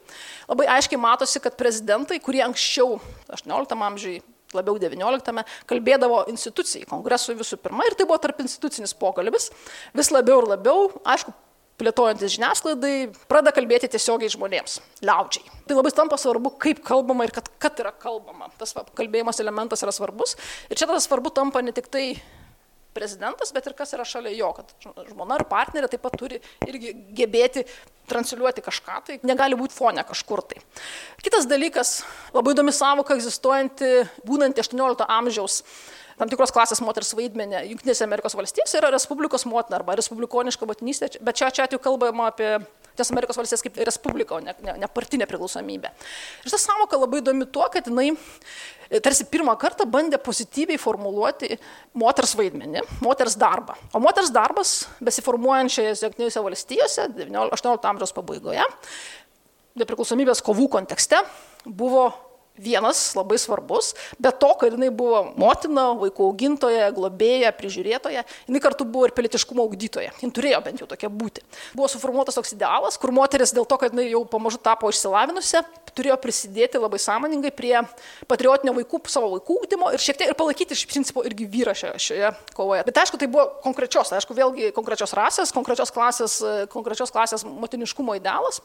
labai aiškiai matosi, kad prezidentai, kurie anksčiau 18 amžiui labiau XIX, kalbėdavo institucijai, kongresui visų pirma, ir tai buvo tarp institucinis pokalbis, vis labiau ir labiau, aišku, plėtojantis žiniasklaidai, pradeda kalbėti tiesiogiai žmonėms, liaudžiai. Tai labai tampa svarbu, kaip kalbama ir kad, kad yra kalbama. Tas kalbėjimas elementas yra svarbus. Ir čia tas svarbu tampa ne tik tai prezidentas, bet ir kas yra šalia jo, kad žmona ar partnerė taip pat turi irgi gebėti transliuoti kažką, tai negali būti fone kažkur tai. Kitas dalykas, labai įdomi savoka egzistuojanti, būnant 18 amžiaus tam tikros klasės moters vaidmenį Junktinėse Amerikos valstijose yra Respublikos motina arba Respublikoniška motinystė, bet čia čia atveju kalbama apie Ties Amerikos valstijas kaip Respublika, o ne, ne, ne partinė priklausomybė. Ir ta savoka labai įdomi tuo, kad jinai e, tarsi pirmą kartą bandė pozityviai formuluoti moters vaidmenį, moters darbą. O moters darbas, besiformuojančioje Junktinėse valstijose 18 amžiaus pabaigoje, nepriklausomybės kovų kontekste, buvo vienas labai svarbus, bet to, kad jinai buvo motina, vaikų augintoja, globėja, prižiūrėtoja, jinai kartu buvo ir pilietiškumo augdytoja. Jin turėjo bent jau tokia būti. Buvo suformuotas toks idealas, kur moteris dėl to, kad jinai jau pamažu tapo išsilavinusi, turėjo prisidėti labai sąmoningai prie patriotinio vaikų, savo vaikų ūkdymo ir šiek tiek ir palaikyti iš principo irgi vyrą šioje, šioje kovoje. Bet aišku, tai buvo konkrečios, aišku, vėlgi konkrečios rasės, konkrečios klasės, konkrečios klasės motiniškumo idealas.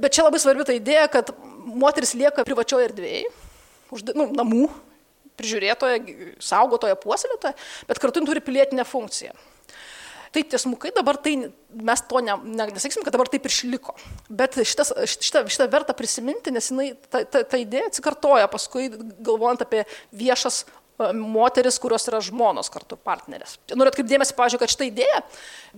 Bet čia labai svarbi ta idėja, kad moteris lieka privačioje erdvėje, nu, namų prižiūrėtoja, saugotoja, puoselėtoja, bet kartu turi pilietinę funkciją. Tai tiesmukai dabar tai mes to ne, ne, nesakysim, kad dabar taip ir išliko. Bet šitas, šitą, šitą verta prisiminti, nes jinai, ta, ta, ta idėja atsikartoja paskui galvojant apie viešas moteris, kurios yra žmonos kartu partnerės. Noriu atkreipdėmėsi, pažiūrėjau, kad šitą idėją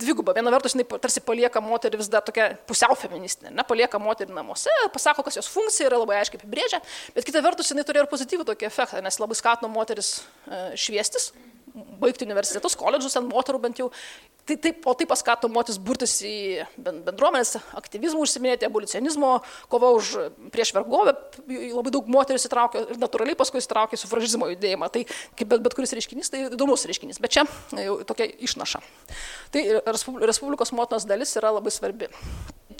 dviguba. Viena vertus, jinai tarsi palieka moterį vis dar tokia pusiau feministinė, ne, palieka moterį namuose, pasako, kas jos funkcija yra labai aiškiai apibrėžia, bet kita vertus, jinai turėjo ir pozityvų tokį efektą, nes labai skatino moteris e, šviestis, baigti universitetus, koledžus ant moterų bent jau. Tai taip, o tai paskato motis burtis į bendruomenės aktyvizmų, užsiminėti abolicionizmo, kova už prieš vergovę, labai daug moterų įsitraukė ir natūraliai paskui įsitraukė sufražizmo judėjimą. Tai kaip bet, bet kuris reiškinys, tai įdomus reiškinys, bet čia jau tokia išnaša. Tai Respublikos motinos dalis yra labai svarbi.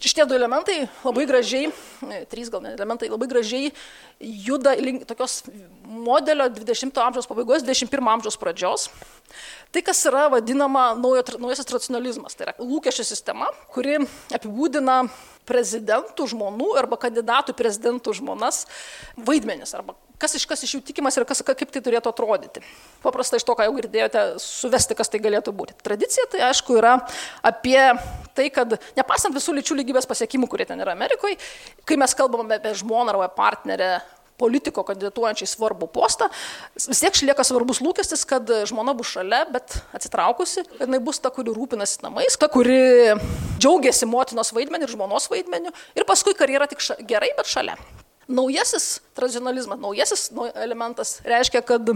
Šitie du elementai labai gražiai, e, trys gal ne elementai, labai gražiai juda link tokios modelio 20 amžiaus pabaigos, 21 amžiaus pradžios. Tai, kas yra vadinama naujo, naujasis tradicionalizmas, tai yra lūkesčių sistema, kuri apibūdina prezidentų žmonų arba kandidatų prezidentų žmonas vaidmenis arba kas iš kas iš jų tikimas ir kas, kaip tai turėtų atrodyti. Paprastai iš to, ką jau girdėjote, suvesti, kas tai galėtų būti. Tradicija tai aišku yra apie tai, kad nepasant visų lyčių lygybės pasiekimų, kurie ten yra Amerikoje, kai mes kalbame apie žmoną arba partnerę politiko kandidatuojančiai svarbų postą, vis tiek išlieka svarbus lūkestis, kad žmona bus šalia, bet atsitraukusi, jinai bus ta, kuri rūpinasi namais, ta, kuri džiaugiasi motinos vaidmenį ir žmonos vaidmeniu ir paskui karjera tik ša, gerai, bet šalia. Naujasis tradicionalizmas, naujasis elementas reiškia, kad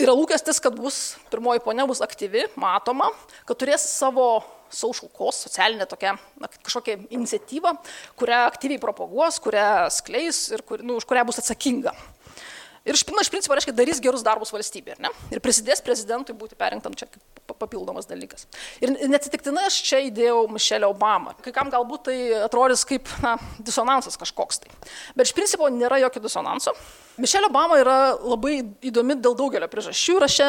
yra lūkestis, kad bus pirmoji ponia bus aktyvi, matoma, kad turės savo social cause, socialinė tokia na, kažkokia iniciatyva, kurią aktyviai propaguos, kurią skleis ir kur, nu, už kurią bus atsakinga. Ir iš, na, iš principo reiškia, darys gerus darbus valstybė, ne? Ir prisidės prezidentui būti perinktam čia kaip papildomas dalykas. Ir neatsitiktinai aš čia įdėjau Mišelę Obamą. Kai kam galbūt tai atrodys kaip na, disonansas kažkoks tai. Bet iš principo nėra jokio disonanso. Mišelė Obama yra labai įdomi dėl daugelio priežasčių ir, čia,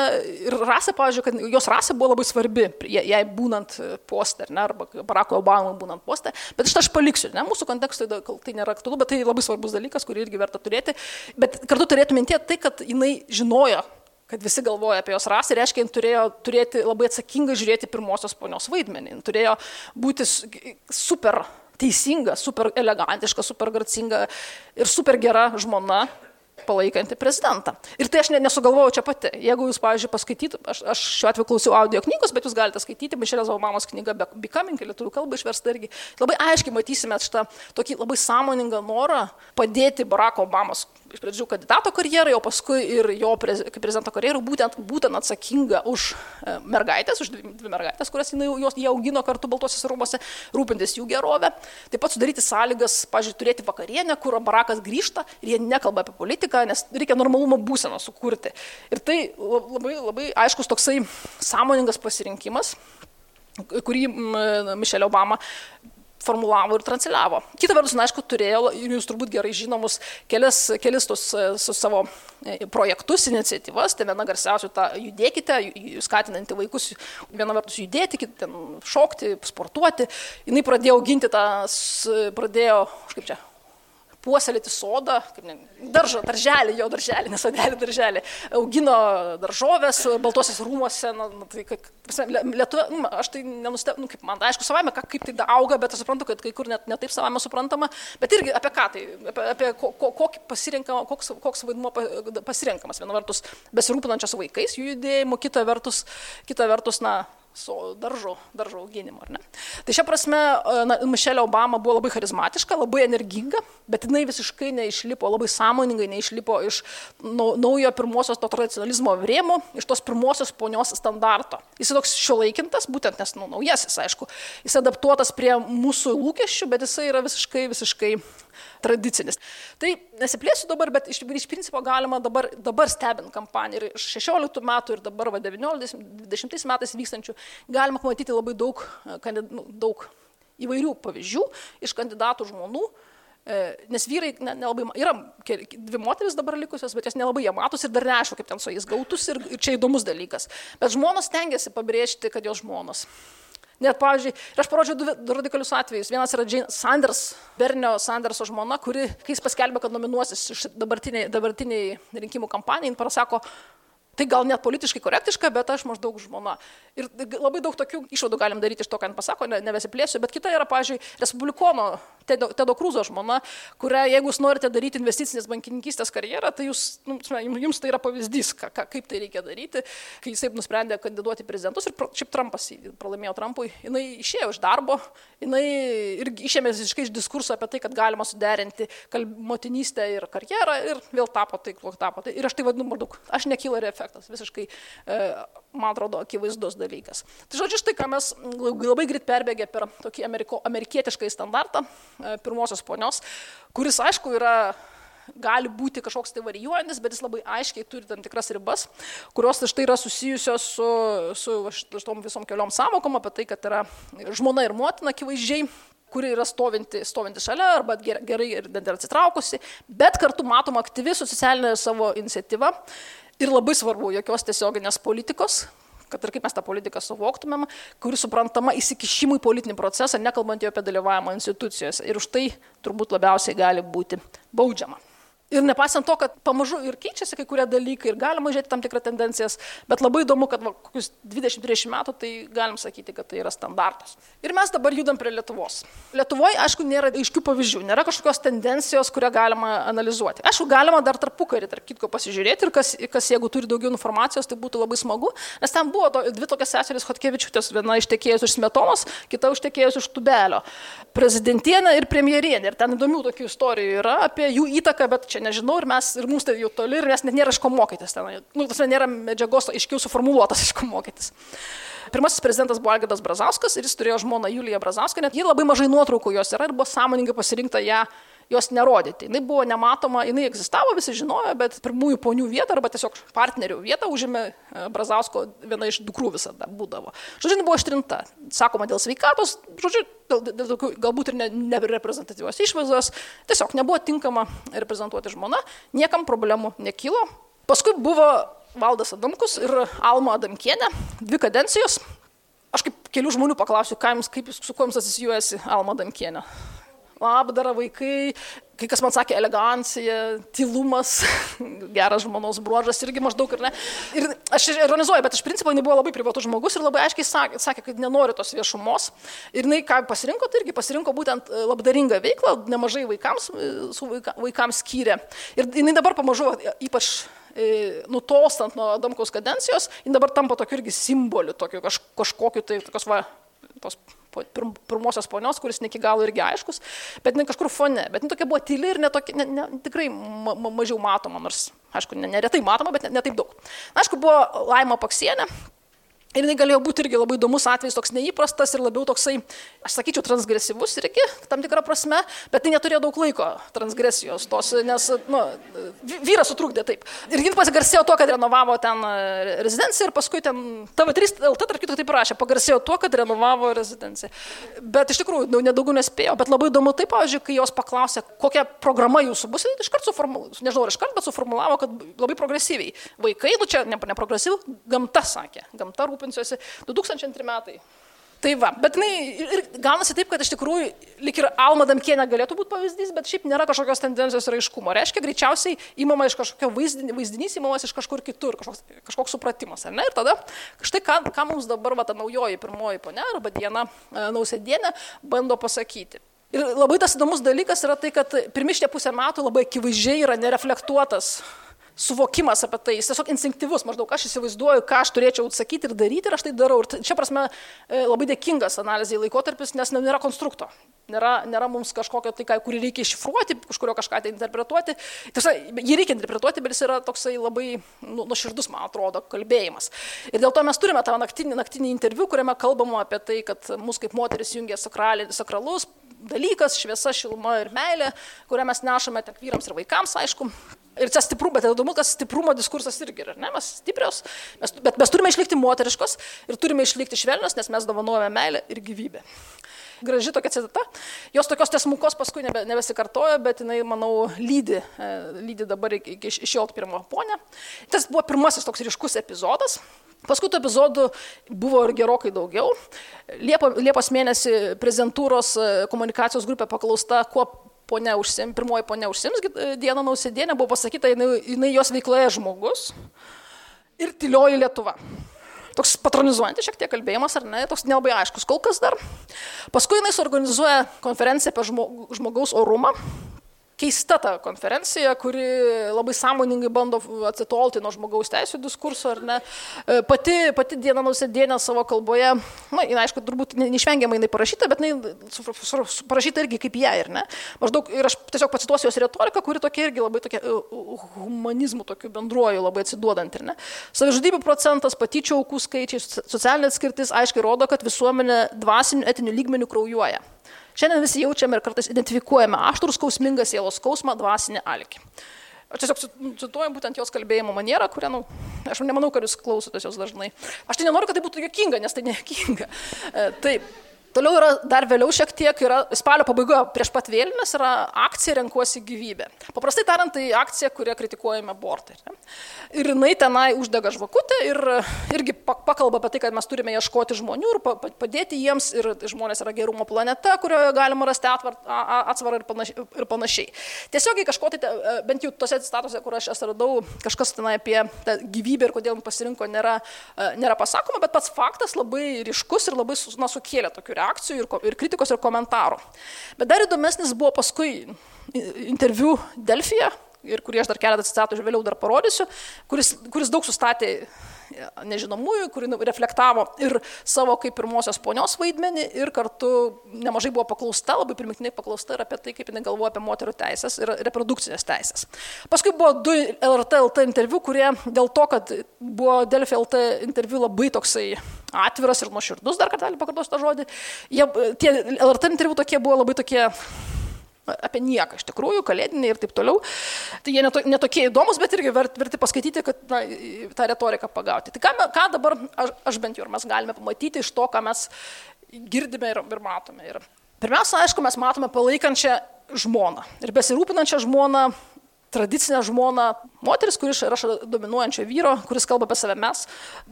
ir rasė, pavyzdžiui, kad jos rasė buvo labai svarbi, jai būnant postė, ne, arba Baracko Obama būnant postė, bet šitą aš paliksiu, ne, mūsų kontekstui tai nėra aktualu, bet tai labai svarbus dalykas, kurį irgi verta turėti, bet kartu turėtų mintie tai, kad jinai žinojo, kad visi galvoja apie jos rasę, reiškia, jin turėjo turėti labai atsakingai žiūrėti pirmosios ponios vaidmenį, jin turėjo būti super teisinga, super elegantiška, super gracinga ir super gera žmona palaikanti prezidentą. Ir tai aš ne, nesugalvojau čia pati. Jeigu jūs, pavyzdžiui, paskaitytų, aš, aš šiuo atveju klausiau audio knygos, bet jūs galite skaityti Mišelės Obamos knygą Becoming, lietuvių kalba išversta irgi. Labai aiškiai matysime šitą tokį labai sąmoningą norą padėti Baracko Obamos iš pradžių kandidato karjerai, o paskui ir jo prez, prezidento karjerai, būtent, būtent atsakinga už e, mergaitės, už dvi, dvi mergaitės, kurias jinai, jos, jie augino kartu Baltosios rūmose, rūpintis jų gerovę. Taip pat sudaryti sąlygas, pažiūrėjau, turėti vakarienę, kur barakas grįžta ir jie nekalba apie politiką, nes reikia normalumo būseną sukurti. Ir tai labai, labai aiškus toksai sąmoningas pasirinkimas kurį Mišelė Obama formulavo ir transliavo. Kita vertus, na, aišku, turėjo, jūs turbūt gerai žinomus, kelias, kelis tus e, su savo e, projektus, iniciatyvas, tai viena garsiausių ta judėkite, skatinanti vaikus viena vertus judėti, kita šokti, sportuoti. Jis pradėjo auginti tą, pradėjo, kaip čia, puoselėti sodą, ne, daržą, darželį, jo darželį, nesodelį darželį, augino daržovės Baltuosios rūmose, na, na, tai kaip, lietuvė, nu, aš tai nenustebau, nu, kaip man, aišku, savame, kaip tai auga, bet aš suprantu, kad kai kur net netaip savame suprantama, bet irgi apie ką tai, apie, apie ko, ko, kokį pasirinkama, koks, koks vaidmuo pasirinkamas, viena vertus besirūpinančios vaikais, jų judėjimu, kita vertus, kita vertus, na, su daržo, daržo auginimu. Tai šią prasme, e, na, Mišelė Obama buvo labai charizmatiška, labai energinga, bet jinai visiškai neišlipo, labai sąmoningai neišlipo iš naujo pirmosios to tradicionalizmo rėmų, iš tos pirmosios ponios standarto. Jis toks šiuolaikintas, būtent nes nu, naujasis, aišku, jis adaptuotas prie mūsų lūkesčių, bet jisai yra visiškai, visiškai tradicinis. Tai nesiplėsiu dabar, bet iš, iš principo galima dabar, dabar stebint kampaniją ir iš 16 metų ir dabar va, 19-20 metais vykstančių, galima pamatyti labai daug, e, nu, daug įvairių pavyzdžių iš kandidatų žmonų. E, nes vyrai nelabai, ne yra dvi moteris dabar likusios, bet jos nelabai jie matos ir dar neaišku, kaip ten su jais gautus ir, ir čia įdomus dalykas. Bet žmonos tengiasi pabrėžti, kad jos žmonos. Net, pavyzdžiui, aš parodžiau du, radikalius atvejus. Vienas yra Jane Sanders, Bernio Sanderso žmona, kuri, kai jis paskelbė, kad nominuosis iš dabartiniai, dabartiniai rinkimų kampanijai, pasako, Tai gal net politiškai korektiška, bet aš maždaug žmona. Ir labai daug tokių išvadų galim daryti iš to, ką jis pasako, ne, nevesiplėsiu, bet kita yra, pavyzdžiui, Respublikono Tedo, Tedo Krūzo žmona, kurią, jeigu jūs norite daryti investicinės bankininkystės karjerą, tai jūs, nu, jums tai yra pavyzdys, ka, ka, kaip tai reikia daryti, kai jisai nusprendė kandiduoti prezidentus ir šiaip Trumpas pralaimėjo Trumpui, jinai išėjo iš darbo, jinai irgi išėmė visiškai iš diskurso apie tai, kad galima suderinti motinystę ir karjerą ir vėl tapo tai, kuo tapo. Tai, ir aš tai vadinu maždaug, aš nekyla refleksija efektas, visiškai, e, man atrodo, akivaizdus dalykas. Tai žodžiu, štai ką mes labai greit perbėgė per tokį ameriko, amerikietišką standartą e, pirmosios ponios, kuris, aišku, yra gali būti kažkoks tai varijuojantis, bet jis labai aiškiai turi tam tikras ribas, kurios štai yra susijusios su, su šitom visom keliom savokom apie tai, kad yra žmona ir motina akivaizdžiai kuri yra stovinti, stovinti šalia arba gerai ir dar atsitraukusi, bet kartu matoma aktyvi socialinė savo iniciatyva. Ir labai svarbu, jokios tiesioginės politikos, kad ir kaip mes tą politiką suvoktumėm, kuri suprantama įsikišimui į politinį procesą, nekalbant jau apie dalyvavimą institucijose. Ir už tai turbūt labiausiai gali būti baudžiama. Ir nepaisant to, kad pamažu ir keičiasi kai kurie dalykai ir galima žiūrėti tam tikrą tendencijas, bet labai įdomu, kad va, kokius 20-30 metų tai galim sakyti, kad tai yra standartas. Ir mes dabar judam prie Lietuvos. Lietuvoje, aišku, nėra aiškių pavyzdžių, nėra kažkokios tendencijos, kurią galima analizuoti. Aišku, galima dar tarpukarį, tarp kitko, pasižiūrėti ir kas, kas jeigu turi daugiau informacijos, tai būtų labai smagu, nes ten buvo to, dvi tokias seserys Hotkevičiūtės, viena ištekėjus iš Smetonos, kita ištekėjus iš Tubelio. Prezidentienė ir premjerienė. Ir ten įdomių tokių istorijų yra apie jų įtaką, bet čia nežinau ir mes, ir mums tai jau toli, ir mes net nėra iš ko mokytis ten. Nu, tas nėra medžiagos aiškiau suformuoluotas, iš ko mokytis. Pirmasis prezidentas buvo Algirdas Brazauskas ir jis turėjo žmoną Juliją Brazauską, net jie labai mažai nuotraukų jos yra ir buvo sąmoningai pasirinkta ją jos nerodyti. Jis buvo nematoma, jinai egzistavo, visi žinojo, bet pirmųjų ponių vietą arba tiesiog partnerių vietą užėmė e, Brazausko viena iš dukrų visada būdavo. Žodžiu, jinai buvo ištrinta. Sakoma, dėl sveikatos, žodžiu, dėl, dėl tokių galbūt ir nereprezentatyvios ne išvaizdos, tiesiog nebuvo tinkama reprezentuoti žmona, niekam problemų nekilo. Paskui buvo Valdas Adamkus ir Alma Adamkienė, dvi kadencijos. Aš kaip kelių žmonių paklausiu, jums, kaip, su kuo jums asocijuojasi Alma Adamkienė labdara vaikai, kai kas man sakė elegancija, tylumas, geras žmonos bruožas irgi maždaug ir ne. Ir aš ironizuoju, bet iš principo jinai buvo labai privatus žmogus ir labai aiškiai sakė, sakė kad nenori tos viešumos. Ir jinai ką pasirinko, tai irgi pasirinko būtent e, labdaringą veiklą, nemažai vaikams, e, vaika, vaikams skyrė. Ir jinai dabar pamažu, ypač e, nutolstant nuo Adamkaus kadencijos, jin dabar tampa tokiu irgi simboliu, tokiu kaž, kažkokiu tai tokios va, tos pirmosios ponios, kuris ne iki galo irgi aiškus, bet ne kažkur fone, bet tokia buvo tyli ir netokia, ne, ne, tikrai ma, ma, mažiau matoma, nors, aišku, neretai matoma, bet ne, ne taip daug. Na, aišku, buvo Laima Paksienė, Ir jinai galėjo būti irgi labai įdomus atvejis, toks neįprastas ir labiau toksai, aš sakyčiau, transgresyvus irgi, tam tikrą prasme, bet tai neturėjo daug laiko transgresijos tos, nes nu, vyras sutrukdė taip. Ir jin pasigarsėjo to, kad renovavo ten e, rezidenciją ir paskui ten TV3 LT, tarp kitko, taip rašė, pagarsėjo to, kad renovavo rezidenciją. Bet iš tikrųjų, nu, nedaugiau nespėjo, bet labai įdomu taip, pavyzdžiui, kai jos paklausė, kokia programa jūsų bus, iš karto suformulavo, nežinau, iš karto, bet suformulavo, kad labai progresyviai. Vaikai, nu čia neprogresyvų, ne gamta sakė, gamta rūpinasi rūpinsiuosi 2002 metai. Tai va, bet jinai ir gaunasi taip, kad iš tikrųjų lik ir Alma Damkienė galėtų būti pavyzdys, bet šiaip nėra kažkokios tendencijos raiškumo. Reiškia, greičiausiai įmama iš kažkokio vaizdinys, vaizdinys įmamas iš kažkur kitur, kažkoks, kažkoks supratimas, ar ne? Ir tada štai ką, ką mums dabar va ta naujoji pirmoji ponia arba diena e, nausėdienė bando pasakyti. Ir labai tas įdomus dalykas yra tai, kad pirmi šitie pusę metų labai akivaizdžiai yra nereflektuotas suvokimas apie tai, jis tiesiog instinktyvus, maždaug aš įsivaizduoju, ką aš turėčiau atsakyti ir daryti ir aš tai darau. Ir čia prasme e, labai dėkingas analizai laikotarpis, nes nėra konstrukto, nėra, nėra mums kažkokio tai, kurį reikia iššifruoti, kažkurio kažką tai interpretuoti. Tiesa, jį reikia interpretuoti, bet jis yra toksai labai nu, nuoširdus, man atrodo, kalbėjimas. Ir dėl to mes turime tą naktinį, naktinį interviu, kuriame kalbama apie tai, kad mus kaip moteris jungia sakrali, sakralus dalykas, šviesa, šiluma ir meilė, kurią mes nešame tiek vyrams ir vaikams, aišku. Ir čia stipru, bet įdomu, tas stiprumo diskursas irgi yra, ne, mes stiprios, mes, bet mes turime išlikti moteriškos ir turime išlikti švelnios, nes mes dovanojame meilę ir gyvybę. Graži tokia citata, jos tokios tiesmukos paskui nebe, nebesikartojo, bet jinai, manau, lydi, e, lydi dabar iki, iki išjot pirmo ponę. Tas buvo pirmasis toks ryškus epizodas. Paskui tų epizodų buvo ir gerokai daugiau. Liepo, Liepos mėnesį prezidentūros e, komunikacijos grupė paklausta, kuo ponia užsim, pirmoji ponia užsims dieną nausėdienė, buvo pasakyta, jinai, jinai jos veikloje žmogus ir tylioji Lietuva. Toks patronizuojantis šiek tiek kalbėjimas, ar ne, toks nelabai aiškus kol kas dar. Paskui jinai suorganizuoja konferenciją apie žmogaus orumą, keista ta konferencija, kuri labai sąmoningai bando atsitolti nuo žmogaus teisų diskurso, ar ne. E, pati, pati diena nusėdėnė savo kalboje, na, na aišku, turbūt neišvengiamai jinai parašyta, bet jinai parašyta irgi kaip ją, ir ne. Maždaug, ir aš tiesiog pacituosiu jos retoriką, kuri tokia irgi labai tokia e, humanizmų tokiu bendruoju labai atsiduodant, ir ne. Savižudybių procentas, patyčių aukų skaičiai, socialinė atskirtis aiškiai rodo, kad visuomenė dvasinių etinių lygmenių kraujuoja. Šiandien visi jaučiame ir kartais identifikuojame aštrų skausmingą sielos skausmą, dvasinį alkį. Aš tiesiog cituoju būtent jos kalbėjimo manierą, kurią, na, nu, aš nemanau, kad jūs klausotės jos dažnai. Aš tai nenoriu, kad tai būtų jokinga, nes tai nejokinga. E, taip. Toliau yra dar vėliau šiek tiek, yra spalio pabaigoje prieš pat vėlinės yra akcija Renkuosi gyvybę. Paprastai tariant, tai akcija, kurie kritikuojame abortą. Ir jinai tenai uždega žvakutę ir irgi pakalba apie tai, kad mes turime ieškoti žmonių ir padėti jiems ir žmonės yra gerumo planeta, kurioje galima rasti atsvarą ir panašiai. Ir panašiai. Tiesiogiai kažko tai, e, bent jau tose citatuose, kur aš esu radau, kažkas tenai apie tą gyvybę ir kodėl pasirinko, nėra, e, nėra pasakoma, bet pats faktas labai ryškus ir labai na, sukėlė tokių reakcijų reakcijų ir, ir kritikos ir komentarų. Bet dar įdomesnis buvo paskui interviu Delfija, ir kurį aš dar keletą citatų vėliau dar parodysiu, kuris, kuris daug sustatė nežinomųjų, kuri reflektavo ir savo kaip pirmosios ponios vaidmenį ir kartu nemažai buvo paklausta, labai primiktinai paklausta ir apie tai, kaip jinai galvoja apie moterų teisės ir reprodukcinės teisės. Paskui buvo du LRT LT interviu, kurie dėl to, kad buvo Delfi LT interviu labai toksai atviras ir nuoširdus, dar kartą pakartosiu tą žodį, jie, tie LRT interviu tokie buvo labai tokie apie nieką iš tikrųjų, kalėdiniai ir taip toliau. Tai jie neto, netokie įdomus, bet irgi verti, verti paskaityti, kad na, tą retoriką pagauti. Tai ką, ką dabar aš, aš bent jau mes galime pamatyti iš to, ką mes girdime ir, ir matome. Ir pirmiausia, aišku, mes matome palaikančią žmoną ir besirūpinančią žmoną tradicinę žmoną, moteris, kuris yra dominuojančio vyro, kuris kalba apie save mes,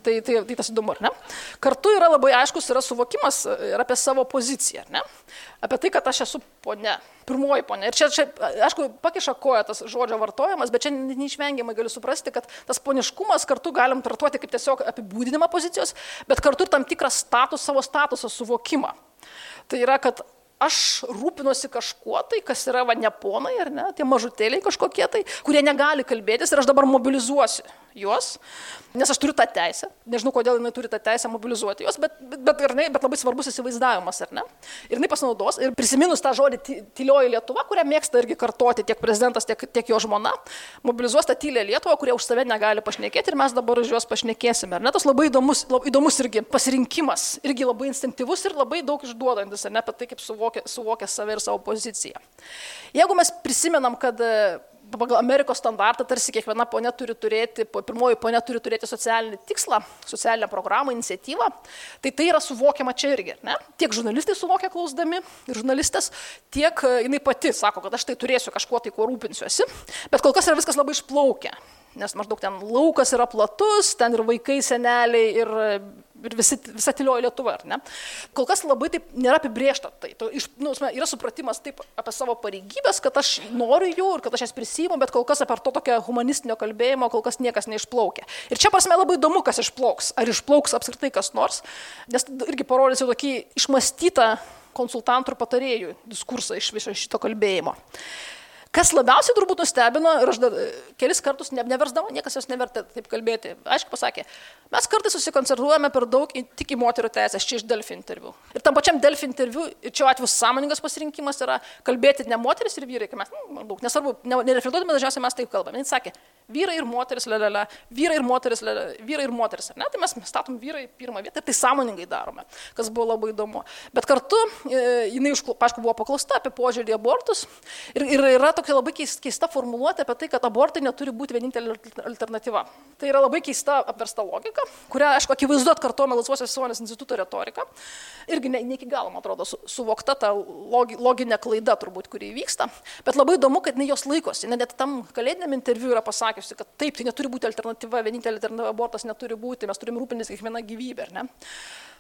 tai, tai, tai tas įdomu, ar ne? Kartu yra labai aiškus yra suvokimas ir apie savo poziciją, ar ne? Apie tai, kad aš esu ponia, pirmoji ponia. Ir čia, čia, aišku, pakiša koja tas žodžio vartojimas, bet čia neišvengiamai galiu suprasti, kad tas poniškumas kartu galim traktuoti kaip tiesiog apibūdinimą pozicijos, bet kartu ir tam tikrą status, savo statuso suvokimą. Tai yra, kad aš rūpinuosi kažkuo tai, kas yra va ne ponai, ar ne, tie mažutėliai kažkokie tai, kurie negali kalbėtis ir aš dabar mobilizuosiu juos, nes aš turiu tą teisę, nežinau, kodėl jinai turi tą teisę mobilizuoti juos, bet, bet, bet, ne, bet labai svarbus įsivaizdavimas, ar ne? Ir jinai pasinaudos, ir prisiminus tą žodį tylioji Lietuva, kurią mėgsta irgi kartoti tiek prezidentas, tiek, tiek jo žmona, mobilizuos tą tylę Lietuvą, kurie už save negali pašnekėti ir mes dabar už juos pašnekėsime. Ar ne? Tas labai įdomus, labai įdomus irgi pasirinkimas, irgi labai instinktyvus ir labai daug išduodantis, ar ne, apie tai, kaip suvokia, suvokia save ir savo poziciją. Jeigu mes prisimenam, kad pagal Amerikos standartą tarsi kiekviena ponė turi turėti, pirmoji ponė turi turėti socialinį tikslą, socialinę programą, iniciatyvą, tai tai yra suvokiama čia irgi. Ne? Tiek žurnalistai suvokia klausdami ir žurnalistas, tiek e, jinai pati sako, kad aš tai turėsiu kažkuo tai, kuo rūpinsiuosi, bet kol kas yra viskas labai išplaukę nes maždaug ten laukas yra platus, ten ir vaikai, seneliai, ir, ir visi, visa tylioji Lietuva, ar ne? Kol kas labai taip nėra apibriešta. Tai to, iš, nu, yra supratimas taip apie savo pareigybės, kad aš noriu jų ir kad aš jas prisimu, bet kol kas apie to tokio humanistinio kalbėjimo kol kas niekas neišplaukia. Ir čia prasme labai įdomu, kas išplauks. Ar išplauks apskritai kas nors, nes irgi parodys jau tokį išmastytą konsultantų ir patarėjų diskursą iš viso šito kalbėjimo. Kas labiausiai turbūt nustebino, ir aš dar, kelis kartus ne, neversdama, niekas jos nevertė taip kalbėti, aiškiai pasakė, mes kartais susikoncentruojame per daug tik į moterų teisės, čia iš Delfi interviu. Ir tam pačiam Delfi interviu, čia atveju sąmoningas pasirinkimas yra kalbėti ne moteris ir vyrai, kai mes, nu, maždaug, nesvarbu, nereflektuodami dažniausiai mes taip kalbame. Jis sakė, vyrai ir moteris, lelele, vyrai ir moteris, lelele, vyrai ir moteris, ne? Tai mes statom vyrai pirmą vietą ir tai sąmoningai darome, kas buvo labai įdomu. Bet kartu e, jinai, aišku, buvo paklausta apie požiūrį į abortus ir, ir yra tokia labai keista formuluotė apie tai, kad abortai neturi būti vienintelė alternatyva. Tai yra labai keista apversta logika, kurią, aišku, akivaizdu atkartojame Laisvosios visuomenės instituto retoriką. Irgi ne, ne iki galo, man atrodo, su, suvokta ta logi, loginė klaida turbūt, kuri vyksta. Bet labai įdomu, kad ne jos laikosi. Net tam kalėdiniam interviu yra pasakiusi, kad taip, tai neturi būti alternatyva, vienintelė alternatyva abortas neturi būti, mes turime rūpintis kiekvieną gyvybę, ne?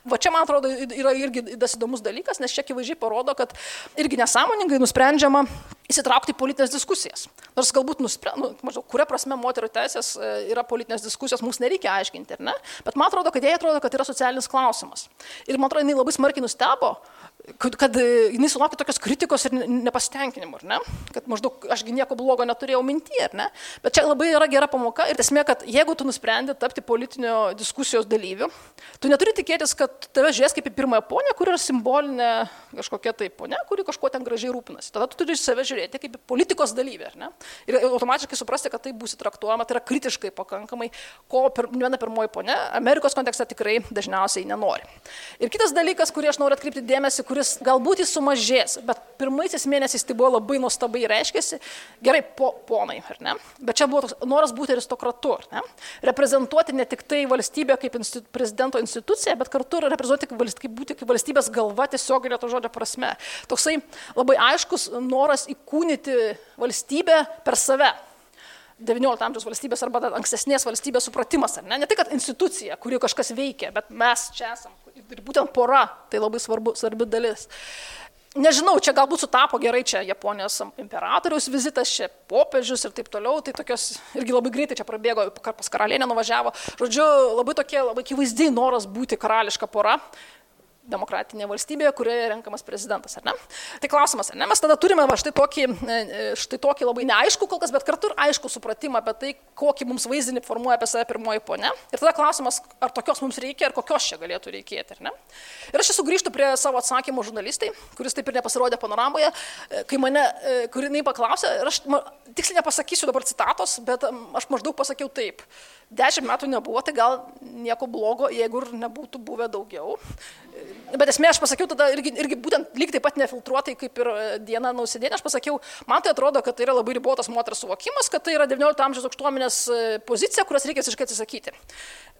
Va čia, man atrodo, yra irgi tas įdomus dalykas, nes čia akivaizdžiai parodo, kad irgi nesąmoningai nusprendžiama įsitraukti į politinės diskusijas. Nors galbūt nusprendžiama, nu, maždaug, kuria prasme moterų teisės e, yra politinės diskusijos, mums nereikia aiškinti, ar ne? Bet man atrodo, kad jai atrodo, kad yra socialinis klausimas. Ir man atrodo, jinai labai smarkiai nustebo, kad, kad e, jinai sulaukė tokios kritikos ir nepasitenkinimo, ar ne? Kad maždaug ašgi nieko blogo neturėjau mintyje, ar ne? Bet čia labai yra gera pamoka ir esmė, kad jeigu tu nusprendė tapti politinio diskusijos dalyviu, tu neturi tikėtis, kad tave žies kaip į pirmąją ponę, kuri yra simbolinė kažkokia tai ponė, kuri kažkuo ten gražiai rūpinasi. Tada tu turi save žiūrėti kaip į politikos dalyvį, ar ne? Ir automatiškai suprasti, kad tai bus traktuojama, tai yra kritiškai pakankamai, ko per, viena pirmoji ponė Amerikos kontekste tikrai dažniausiai nenori. Ir kitas dalykas, kurį aš noriu atkreipti dėmesį, kuris galbūt jis sumažės, bet pirmaisiais mėnesiais tai buvo labai nuostabai reiškėsi, gerai, po, ponai, ar ne? Bet čia buvo toks noras būti aristokratu, ar ne? Reprezentuoti ne tik tai valstybę kaip institu, prezidento instituciją, bet kartu nori reprezentuoti kaip, valst, kaip būti kaip valstybės galva tiesioginė to žodžio prasme. Toksai labai aiškus noras įkūnyti valstybę per save. 19 amžiaus valstybės arba ankstesnės valstybės supratimas, ne? ne tik, kad institucija, kuri kažkas veikia, bet mes čia esam. Ir būtent pora, tai labai svarbu, svarbi dalis. Nežinau, čia galbūt sutapo gerai, čia Japonijos imperatoriaus vizitas, čia popiežius ir taip toliau, tai tokios irgi labai greitai čia prabėgo, pas karalienę nuvažiavo. Žodžiu, labai tokie, labai akivaizdžiai noras būti karališka pora demokratinėje valstybėje, kurioje renkamas prezidentas, ar ne? Tai klausimas, ar ne? Mes tada turime va, štai, tokį, e, e, štai tokį labai neaišku kol kas, bet kartu ir aišku supratimą apie tai, kokį mums vaizdinį formuoja apie save pirmoji ponė. Ir tada klausimas, ar tokios mums reikia ir kokios čia galėtų reikėti, ar ne? Ir aš esu grįžtų prie savo atsakymų žurnalistai, kuris taip ir nepasirodė panoramoje, e, kai mane, kuri jinai paklausė, ir aš tiksliai nepasakysiu dabar citatos, bet aš maždaug pasakiau taip. Dešimt metų nebuvo, tai gal nieko blogo, jeigu ir nebūtų buvę daugiau. Bet esmė, aš pasakiau tada irgi, irgi būtent lyg taip pat nefiltruotai kaip ir e, Diena Nausėdėnė, aš pasakiau, man tai atrodo, kad tai yra labai ribotas moters suvokimas, kad tai yra XIX amžiaus aukštuomenės e, pozicija, kurios reikia visiškai atsisakyti.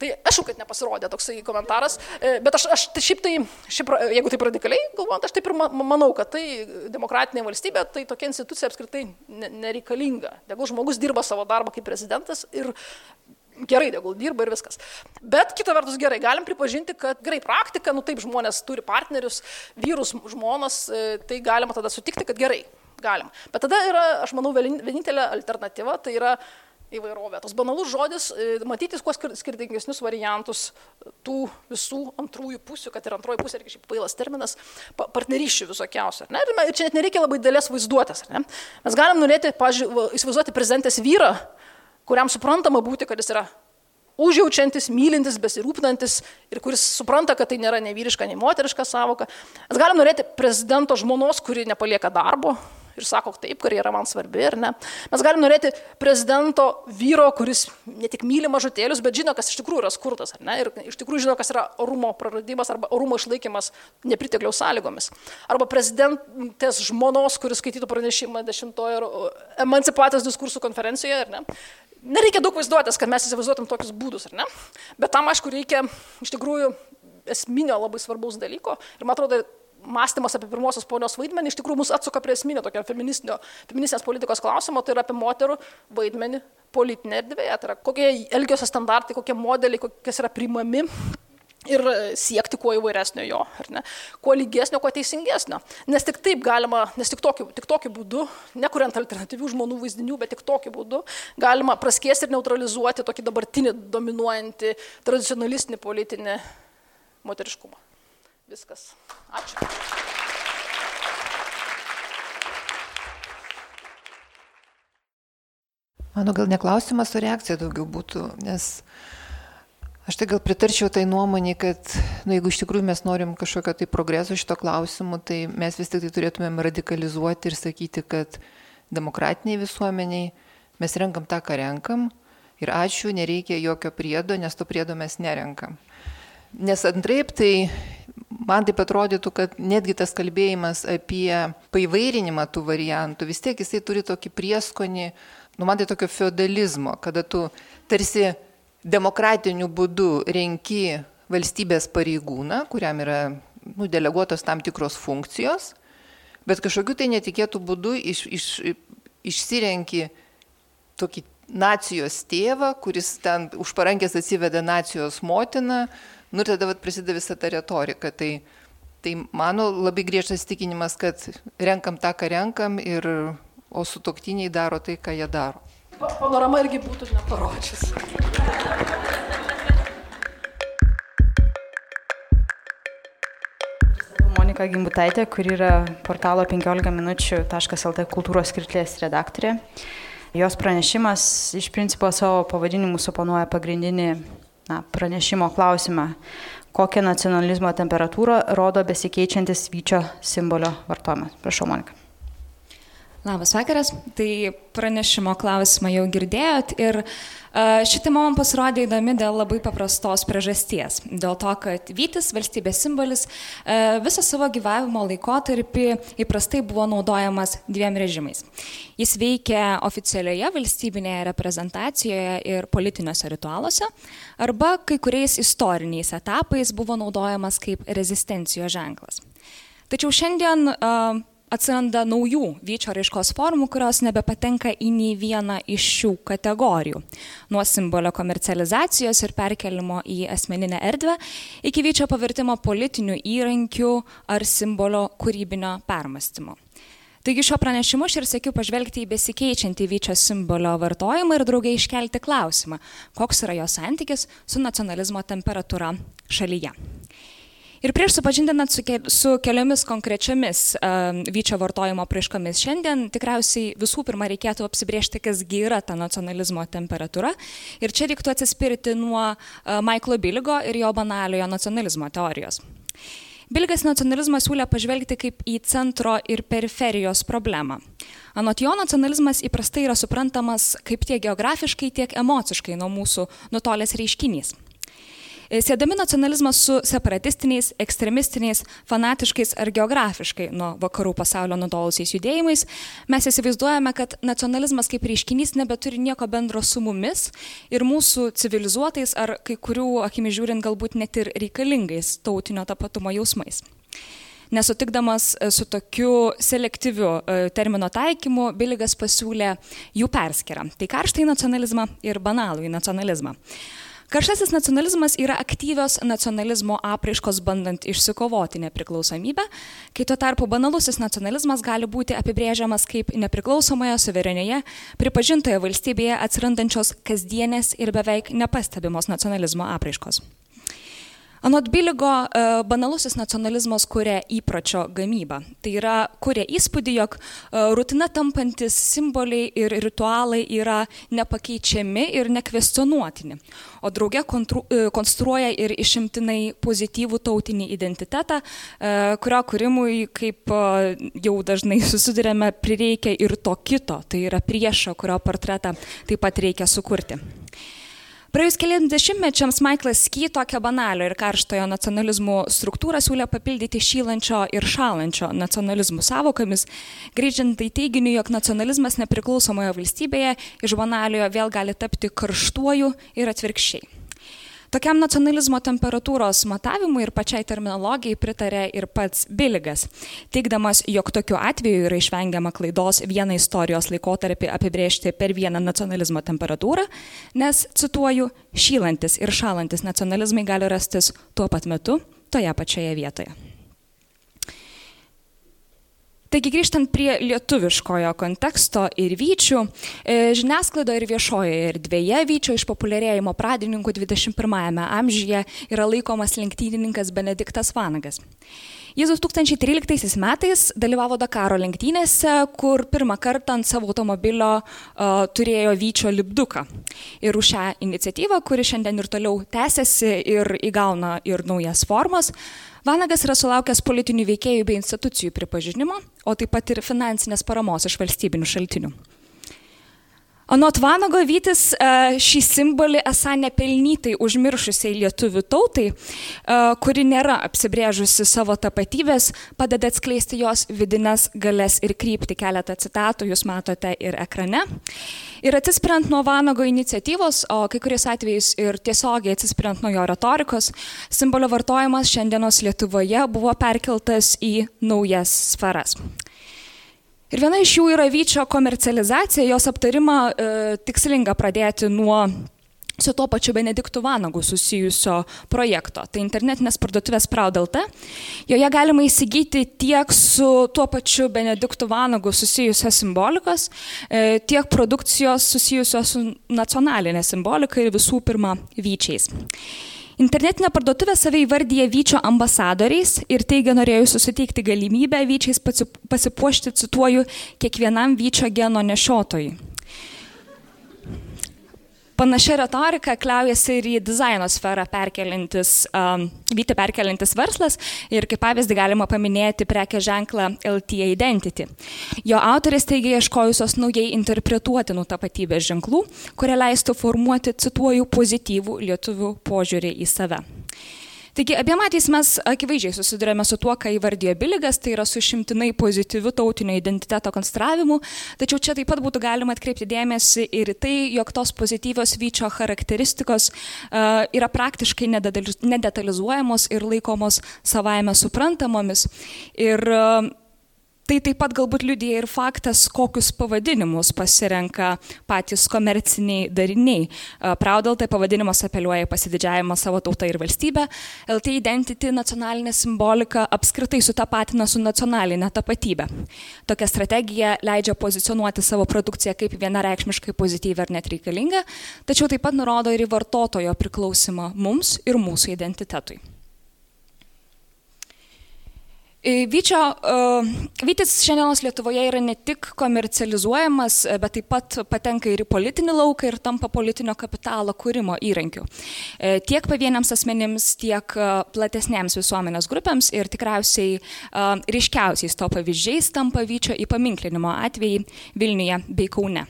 Tai aišku, kad nepasirodė toksai komentaras, e, bet aš, aš tai šiaip tai, šiaip, jeigu taip radikaliai galvojant, aš taip ir manau, kad tai demokratinė valstybė, tai tokia institucija apskritai nereikalinga. Jeigu žmogus dirba savo darbą kaip prezidentas ir gerai, tegul dirba ir viskas. Bet kita vertus gerai, galim pripažinti, kad gerai praktika, nu taip žmonės turi partnerius, vyrus, žmonas, e, tai galima tada sutikti, kad gerai, galim. Bet tada yra, aš manau, vienintelė alternatyva, tai yra įvairovė. Tas banalus žodis, e, matyti kuo skirtingesnius variantus tų visų antrųjų pusių, kad ir antroji pusė, irgi šiaip pailas terminas, partnerysčių visokiausių. Ir čia net nereikia labai dėlės vaizduotės. Mes galim norėti, pažiūrėjau, įsivaizduoti prezidentės vyrą, kuriam suprantama būti, kad jis yra užjaučiantis, mylintis, besirūpinantis ir kuris supranta, kad tai nėra nei vyriška, nei moteriška savoka. Mes galim norėti prezidento žmonos, kuri nepalieka darbo ir sako, taip, karjera man svarbi ir ne. Mes galim norėti prezidento vyro, kuris ne tik myli mažutėlius, bet žino, kas iš tikrųjų yra skurtas, ne? Ir iš tikrųjų žino, kas yra orumo praradimas arba orumo išlaikymas nepritekliaus sąlygomis. Arba prezidentės žmonos, kuris skaitytų pranešimą 10-ojo emancipacijos diskursų konferencijoje, ne? Nereikia daug vaizduotės, kad mes įsivaizduotum tokius būdus, ar ne? Bet tam, aišku, reikia iš tikrųjų esminio labai svarbaus dalyko. Ir man atrodo, mąstymas apie pirmosios ponios vaidmenį iš tikrųjų mus atsuka prie esminio tokio feministinės politikos klausimo, tai yra apie moterų vaidmenį politinėje erdvėje. Tai yra kokie elgesio standartai, kokie modeliai, kokias yra primami ir siekti kuo įvairesnio jo, kuo lygesnio, kuo teisingesnio. Nes tik taip galima, nes tik tokiu, tik tokiu būdu, nekuriant alternatyvių žmonių vaizdinių, bet tik tokiu būdu galima praskėsti ir neutralizuoti tokį dabartinį dominuojantį tradicionalistinį politinį moteriškumą. Viskas. Ačiū. Mano gal neklausimas, o reakcija daugiau būtų, nes Aš tai gal pritarčiau tai nuomonį, kad nu, jeigu iš tikrųjų mes norim kažkokio tai progreso šito klausimu, tai mes vis tik tai turėtumėm radikalizuoti ir sakyti, kad demokratiniai visuomeniai mes renkam tą, ką renkam ir ačiū, nereikia jokio priedo, nes to priedo mes nerenkam. Nes antraip tai man taip atrodytų, kad netgi tas kalbėjimas apie paivairinimą tų variantų, vis tiek jisai turi tokį prieskonį, nu man tai tokio feudalizmo, kada tu tarsi demokratiniu būdu renki valstybės pareigūną, kuriam yra nu, deleguotos tam tikros funkcijos, bet kažkokiu tai netikėtų būdu iš, iš, išsirenki tokį nacijos tėvą, kuris ten už parankės atsiveda nacijos motiną, nu ir tada vat, prasideda visa ta retorika. Tai, tai mano labai griežtas tikinimas, kad renkam tą, ką renkam, ir, o su toktiniai daro tai, ką jie daro. Panorama irgi būtų neparodžius. Monika Gimbutaitė, kuri yra portalo 15 minučių.lt kultūros skirtlės redaktorė. Jos pranešimas iš principo savo pavadinimu suponuoja pagrindinį na, pranešimo klausimą, kokią nacionalizmo temperatūrą rodo besikeičiantis vyčio simbolio vartojimas. Prašau, Monika. Labas vakaras. Tai pranešimo klausimą jau girdėjot ir uh, ši tema man pasirodė įdomi dėl labai paprastos priežasties. Dėl to, kad Vytis, valstybės simbolis, uh, visą savo gyvavimo laikotarpį įprastai buvo naudojamas dviem režimais. Jis veikia oficialioje valstybinėje reprezentacijoje ir politiniuose ritualuose, arba kai kuriais istoriniais etapais buvo naudojamas kaip rezistencijos ženklas. Tačiau šiandien uh, atsiranda naujų vyčio raiškos formų, kurios nebepatenka į nei vieną iš šių kategorijų. Nuo simbolio komercializacijos ir perkelimo į asmeninę erdvę iki vyčio pavirtimo politinių įrankių ar simbolio kūrybinio permastymo. Taigi šio pranešimu aš ir sėkiu pažvelgti į besikeičiantį vyčio simbolio vartojimą ir draugai iškelti klausimą, koks yra jo santykis su nacionalizmo temperatūra šalyje. Ir prieš supažindinant su, ke, su keliomis konkrečiamis uh, vyčio vartojimo praiškomis šiandien, tikriausiai visų pirma reikėtų apsibriežti, kasgi yra ta nacionalizmo temperatūra. Ir čia reiktų atsispirti nuo uh, Michaelo Biligo ir jo banaliojo nacionalizmo teorijos. Bilgas nacionalizmą siūlė pažvelgti kaip į centro ir periferijos problemą. Anot jo nacionalizmas įprastai yra suprantamas kaip tiek geografiškai, tiek emociškai nuo mūsų nutolęs reiškinys. E, sėdami nacionalizmą su separatistiniais, ekstremistiniais, fanatiškais ar geografiškai nuo vakarų pasaulio nutolusiais judėjimais, mes įsivaizduojame, kad nacionalizmas kaip reiškinys nebeturi nieko bendro su mumis ir mūsų civilizuotais ar kai kurių akimi žiūrint galbūt net ir reikalingais tautinio tapatumo jausmais. Nesutikdamas e, su tokiu selektyviu e, termino taikymu, Biligas pasiūlė jų perskirą. Tai karštai nacionalizmą ir banalų į nacionalizmą. Karštasis nacionalizmas yra aktyvios nacionalizmo apraiškos bandant išsikovoti nepriklausomybę, kai tuo tarpu banalusis nacionalizmas gali būti apibrėžiamas kaip nepriklausomoje, suverenioje, pripažintoje valstybėje atsirandančios kasdienės ir beveik nepastebimos nacionalizmo apraiškos. Anot Biligo, e, banalusis nacionalizmas kuria įpročio gamybą. Tai yra, kuria įspūdį, jog e, rutina tampantis simboliai ir ritualai yra nepakeičiami ir nekvestionuotini, o drauge e, konstruoja ir išimtinai pozityvų tautinį identitetą, kurio kūrimui, kaip jau dažnai susidurėme, prireikia ir to kito, tai yra priešo, kurio portretą taip pat reikia sukurti. Praėjus keliams dešimtmečiams Michaelas Ski tokią banalio ir karštojo nacionalizmų struktūrą siūlė papildyti šylančio ir šalančio nacionalizmų savokomis, grįžtant į teiginį, jog nacionalizmas nepriklausomoje valstybėje iš banaliojo vėl gali tapti karštuoju ir atvirkščiai. Tokiam nacionalizmo temperatūros matavimui ir pačiai terminologijai pritarė ir pats Biligas, teikdamas, jog tokiu atveju yra išvengiama klaidos vieną istorijos laikotarpį apibrėžti per vieną nacionalizmo temperatūrą, nes, cituoju, šylantis ir šalantis nacionalizmai gali rastis tuo pat metu toje pačioje vietoje. Taigi grįžtant prie lietuviškojo konteksto ir vyčių, e, žiniasklaidoje ir viešojoje erdvėje vyčio išpopuliarėjimo pradininkų 21-ame amžiuje yra laikomas lenktynininkas Benediktas Vanagas. Jis 2013 metais dalyvavo Dakaro lenktynėse, kur pirmą kartą ant savo automobilio uh, turėjo vyčio lipduką. Ir už šią iniciatyvą, kuri šiandien ir toliau tęsiasi ir įgauna ir naujas formas, Vanagas yra sulaukęs politinių veikėjų bei institucijų pripažinimo, o taip pat ir finansinės paramos iš valstybinių šaltinių. Anot Vanago Vytis e, šį simbolį esą nepelnytai užmiršusiai lietuvių tautai, e, kuri nėra apsibrėžusi savo tapatybės, padeda atskleisti jos vidinės galės ir krypti. Keletą citatų jūs matote ir ekrane. Ir atsispirant nuo Vanago iniciatyvos, o kai kuriais atvejais ir tiesiogiai atsispirant nuo jo retorikos, simbolio vartojimas šiandienos Lietuvoje buvo perkeltas į naujas sferas. Ir viena iš jų yra vyčio komercializacija, jos aptarimą e, tikslinga pradėti nuo su tuo pačiu Benediktų Vanagu susijusio projekto. Tai internetinės parduotuvės Proud.lt. Joje galima įsigyti tiek su tuo pačiu Benediktų Vanagu susijusios simbolikos, e, tiek produkcijos susijusios su nacionalinė simbolika ir visų pirma vyčiais. Internetinė parduotuvė save įvardyje Vyčio ambasadoriais ir teigia norėjusi suteikti galimybę Vyčiais pasipuošti, cituoju, kiekvienam Vyčio geno nešiotojui. Panašia retorika kliaujasi ir į dizaino sferą perkelintis, um, vyti perkelintis verslas ir kaip pavyzdį galima paminėti prekė ženklą LT Identity. Jo autorės teigia ieškojusios naujai interpretuotinų tapatybės ženklų, kurie leistų formuoti, cituoju, pozityvų lietuvių požiūrį į save. Taigi abiem atvejais mes akivaizdžiai susidurėme su tuo, ką įvardijo Biligas, tai yra su šimtinai pozityviu tautinio identiteto konstravimu, tačiau čia taip pat būtų galima atkreipti dėmesį ir tai, jog tos pozityvios vyčio charakteristikos uh, yra praktiškai nedetalizuojamos ir laikomos savaime suprantamomis. Ir uh, Tai taip pat galbūt liudija ir faktas, kokius pavadinimus pasirenka patys komerciniai dariniai. Proudal tai pavadinimas apeliuoja pasididžiavimą savo tautą ir valstybę. LT Identity nacionalinė simbolika apskritai sutapatina su nacionalinė tapatybė. Tokia strategija leidžia pozicionuoti savo produkciją kaip vienareikšmiškai pozityvę ar net reikalingą, tačiau taip pat nurodo ir į vartotojo priklausimą mums ir mūsų identitetui. E, Vyčio, uh, Vytis šiandienos Lietuvoje yra ne tik komercializuojamas, e, bet taip pat patenka ir į politinį lauką ir tampa politinio kapitalo kūrimo įrankiu. Uh, tiek pavieniams asmenims, tiek platesnėms visuomenės grupėms ir tikriausiai ryškiausiais to pavyzdžiais tampa Vyčio įpaminklinimo atvejai Vilniuje bei Kaune.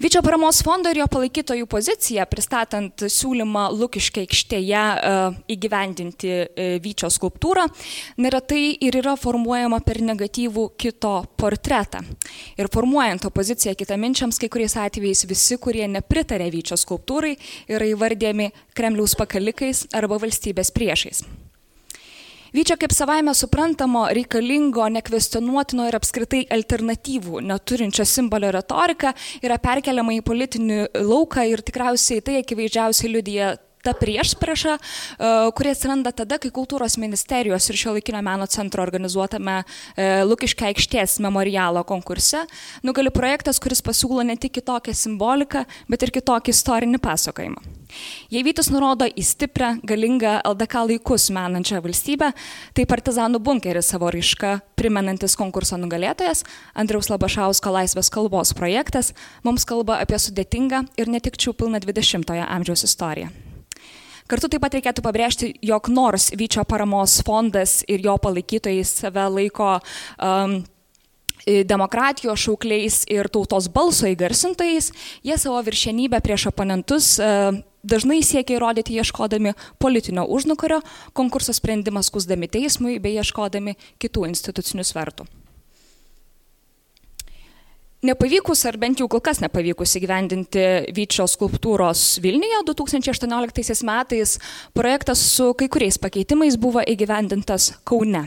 Vyčio paramos fondo ir jo palaikytojų pozicija, pristatant siūlymą Lukiškai aikštėje uh, įgyvendinti uh, Vyčio skulptūrą, neretai ir yra formuojama per negatyvų kito portretą. Ir formuojant opoziciją kitaminčiams, kai kuriais atvejais visi, kurie nepritarė Vyčio skulptūrai, yra įvardėmi Kremliaus pakalikais arba valstybės priešais. Vyčia kaip savaime suprantamo, reikalingo, nekvestionuotino ir apskritai alternatyvų neturinčio simbolio retorika yra perkeliama į politinį lauką ir tikriausiai tai akivaizdžiausiai liudija ta priešprieša, e, kurie atsiranda tada, kai kultūros ministerijos ir šio laikinio meno centro organizuotame e, Lukiškė aikštės memorialo konkurse nugali projektas, kuris pasiūlo ne tik kitokią simboliką, bet ir kitokį istorinį pasakojimą. Jei Vytis nurodo į stiprią, galingą LDK laikus menančią valstybę, tai partizanų bunkeris savo raišką primenantis konkurso nugalėtojas, Andriaus Labašausko laisvės kalbos projektas, mums kalba apie sudėtingą ir netikčių pilną 20-ojo amžiaus istoriją. Kartu taip pat reikėtų pabrėžti, jog nors Vyčio paramos fondas ir jo palaikytojai save laiko um, demokratijos šaukliais ir tautos balso įgarsintojais, jie savo viršenybę prieš oponentus uh, dažnai siekia įrodyti ieškodami politinio užnukario, konkurso sprendimą skusdami teismui bei ieškodami kitų institucinių svertų. Nepavykus, ar bent jau kol kas nepavykus įgyvendinti Vyčio skulptūros Vilniuje 2018 metais, projektas su kai kuriais pakeitimais buvo įgyvendintas Kaune.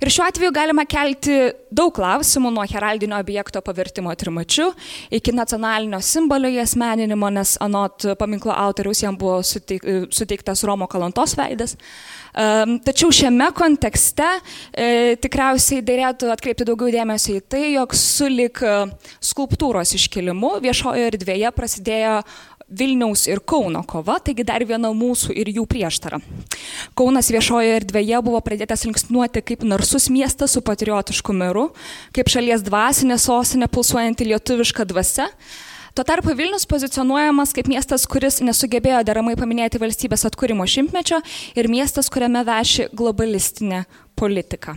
Ir šiuo atveju galima kelti daug klausimų nuo heraldinio objekto pavertimo trimačiu iki nacionalinio simbolio įasmeninimo, nes anot paminklo autoriaus jam buvo suteiktas Romo Kalantos veidas. Tačiau šiame kontekste e, tikriausiai dėrėtų atkreipti daugiau dėmesio į tai, jog sulik e, skulptūros iškilimu viešojo erdvėje prasidėjo Vilniaus ir Kauno kova, taigi dar viena mūsų ir jų prieštara. Kaunas viešojo erdvėje buvo pradėtas linksnuoti kaip narsus miestas su patriotišku meru, kaip šalies dvasinė sostinė pulsuojanti lietuviška dvasia, Tuo tarpu Vilnius pozicionuojamas kaip miestas, kuris nesugebėjo deramai paminėti valstybės atkūrimo šimtmečio ir miestas, kuriame veši globalistinė politika.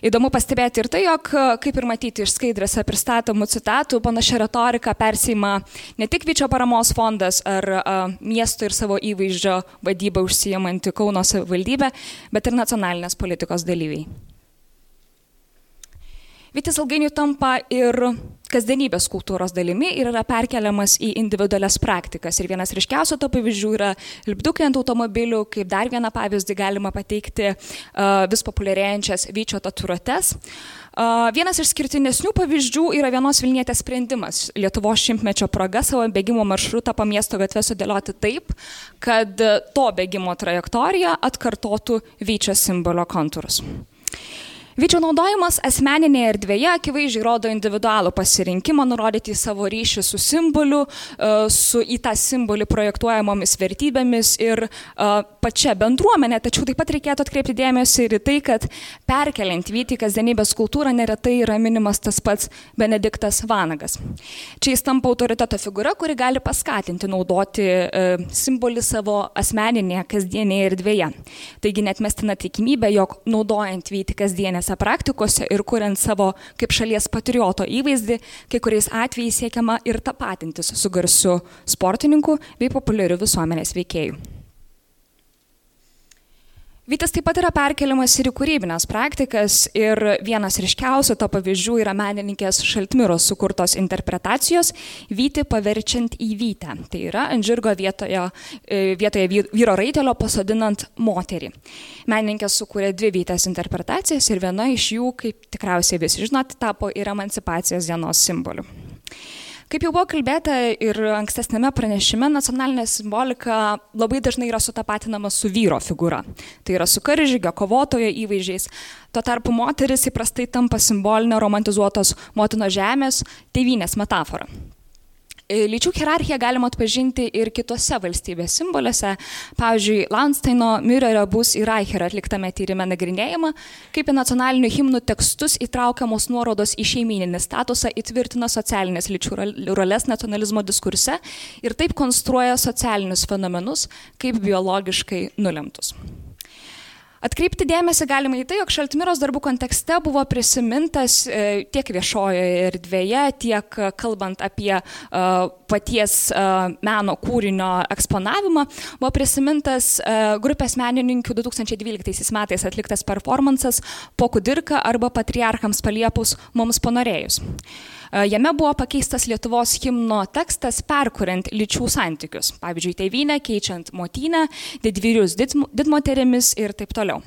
Įdomu pastebėti ir tai, jog, kaip ir matyti iš skaidrėse pristatomų citatų, panašia retorika persima ne tik Vyčio paramos fondas ar a, miesto ir savo įvaizdžio vadybą užsijimanti Kauno savivaldybė, bet ir nacionalinės politikos dalyviai. Vytis ilgainiui tampa ir kasdienybės kultūros dalimi ir yra perkeliamas į individualias praktikas. Ir vienas ryškiausių to pavyzdžių yra lipdukai ant automobilių, kaip dar vieną pavyzdį galima pateikti vis populiarėjančias vyčio tatuiruotes. Vienas iš skirtinesnių pavyzdžių yra vienos Vilnietės sprendimas Lietuvos šimtmečio proga savo bėgimo maršrutą po miesto gatvę sudėlioti taip, kad to bėgimo trajektorija atkartotų vyčio simbolio kontūrus. Vyčio naudojimas asmeninėje erdvėje akivaizdžiai rodo individualų pasirinkimą nurodyti savo ryšį su simboliu, e, su į tą simbolį projektuojamomis vertybėmis ir e, pačia bendruomenė. Tačiau taip pat reikėtų atkreipti dėmesį ir į tai, kad perkeliant Vytį kasdienybės kultūrą neretai yra minimas tas pats Benediktas Vanagas. Čia jis tampa autoriteto figūra, kuri gali paskatinti naudoti e, simbolį savo asmeninėje kasdienėje erdvėje. Taigi net mestina tikimybė, jog naudojant Vytį kasdienę kasdienėse praktikose ir kuriant savo kaip šalies patrioto įvaizdį, kai kuriais atvejais siekiama ir tapatintis su garsiu sportininku bei populiariu visuomenės veikėju. Vytas taip pat yra perkeliamas ir į kūrybinės praktikas ir vienas ryškiausių to pavyzdžių yra menininkės Šaltmiros sukurtos interpretacijos Vyti paverčiant į Vytę. Tai yra ant žirgo vietoje, e, vietoje vyro raitelio pasodinant moterį. Menininkė sukūrė dvi Vytės interpretacijas ir viena iš jų, kaip tikriausiai visi žinot, tapo ir emancipacijos dienos simboliu. Kaip jau buvo kalbėta ir ankstesnėme pranešime, nacionalinė simbolika labai dažnai yra sutapatinama su vyro figūra. Tai yra su karžygio, kovotojo įvaizdžiais. Tuo tarpu moteris įprastai tampa simbolinė romantizuotos motino žemės, tėvynės metafora. E, lyčių hierarchiją galima atpažinti ir kitose valstybės simboliuose. Pavyzdžiui, Landsteino, Mürerio bus ir Reicherio atliktame tyrime nagrinėjama, kaip į nacionalinių himnų tekstus įtraukiamos nuorodos į šeimininį statusą įtvirtina socialinės lyčių rolės nacionalizmo diskurse ir taip konstruoja socialinius fenomenus kaip biologiškai nulemtus. Atkreipti dėmesį galima į tai, jog Šaltmiros darbų kontekste buvo prisimintas e, tiek viešojoje erdvėje, tiek kalbant apie e, paties e, meno kūrinio eksponavimą, buvo prisimintas grupės menininkų 2012 metais atliktas performances Pokudirka arba Patriarchams paliepus mums panorėjus. Jame buvo pakeistas Lietuvos himno tekstas, perkuriant lyčių santykius. Pavyzdžiui, tėvynę keičiant motinę, didvyrius didmoterimis ir taip toliau.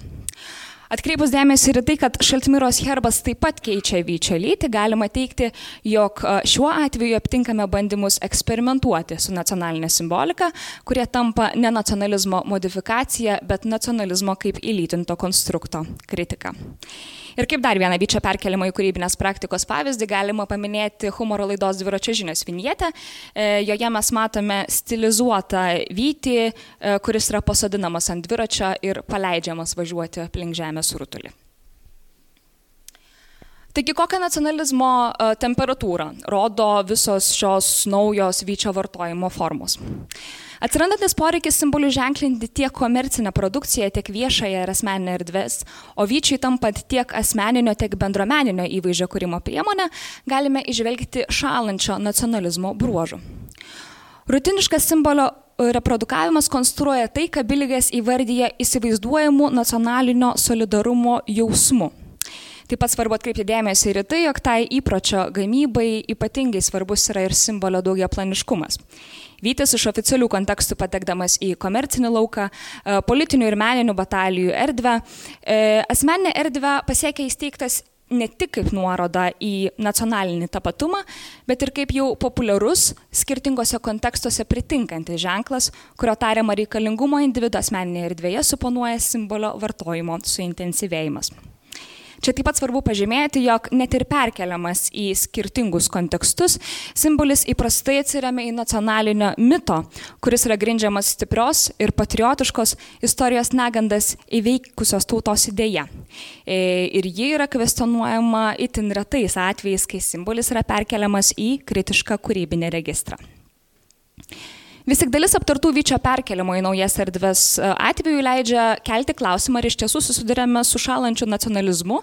Atkreipus dėmesį ir tai, kad Šaltmiros herbas taip pat keičia vyčio lytį, galima teikti, jog šiuo atveju aptinkame bandymus eksperimentuoti su nacionalinė simbolika, kurie tampa ne nacionalizmo modifikacija, bet nacionalizmo kaip įlytinto konstrukto kritika. Ir kaip dar vieną vyčio perkelimą į kūrybinės praktikos pavyzdį galima paminėti humoro laidos dviračio žinios vinietę. E, joje mes matome stilizuotą vytį, e, kuris yra pasodinamas ant dviračio ir paleidžiamas važiuoti aplink žemės rutulį. Taigi kokią nacionalizmo e, temperatūrą rodo visos šios naujos vyčio vartojimo formos? Atsirandantis poreikis simbolių ženklinti tiek komercinę produkciją, tiek viešąją ir asmeninę erdvės, o vyčiai tampant tiek asmeninio, tiek bendromeninio įvaizdžio kūrimo priemonę, galime išvelgti šalančio nacionalizmo bruožų. Rutiniškas simbolio reprodukavimas konstruoja tai, ką Biligas įvardyja įsivaizduojamų nacionalinio solidarumo jausmu. Taip pat svarbu atkreipti dėmesį ir į tai, jog tai įpročio gamybai ypatingai svarbus yra ir simbolio daugia planiškumas. Vytis iš oficialių kontekstų patekdamas į komercinį lauką, e, politinių ir meninių batalijų erdvę, e, asmeninę erdvę pasiekia įsteigtas ne tik kaip nuoroda į nacionalinį tapatumą, bet ir kaip jau populiarus skirtingose kontekstuose pritinkantis ženklas, kurio tariama reikalingumo individuo asmeninėje erdvėje suponuoja simbolio vartojimo suintensyvėjimas. Čia taip pat svarbu pažymėti, jog net ir perkeliamas į skirtingus kontekstus, simbolis įprastai atsiriame į nacionalinio mito, kuris yra grindžiamas stiprios ir patriotiškos istorijos negandas įveikusios tautos idėja. E, ir ji yra kvestionuojama itin retais atvejais, kai simbolis yra perkeliamas į kritišką kūrybinį registrą. Vis tik dalis aptartų vyčio perkelimo į naujas erdves e, atveju leidžia kelti klausimą, ar iš tiesų susidurėme su šalančiu nacionalizmu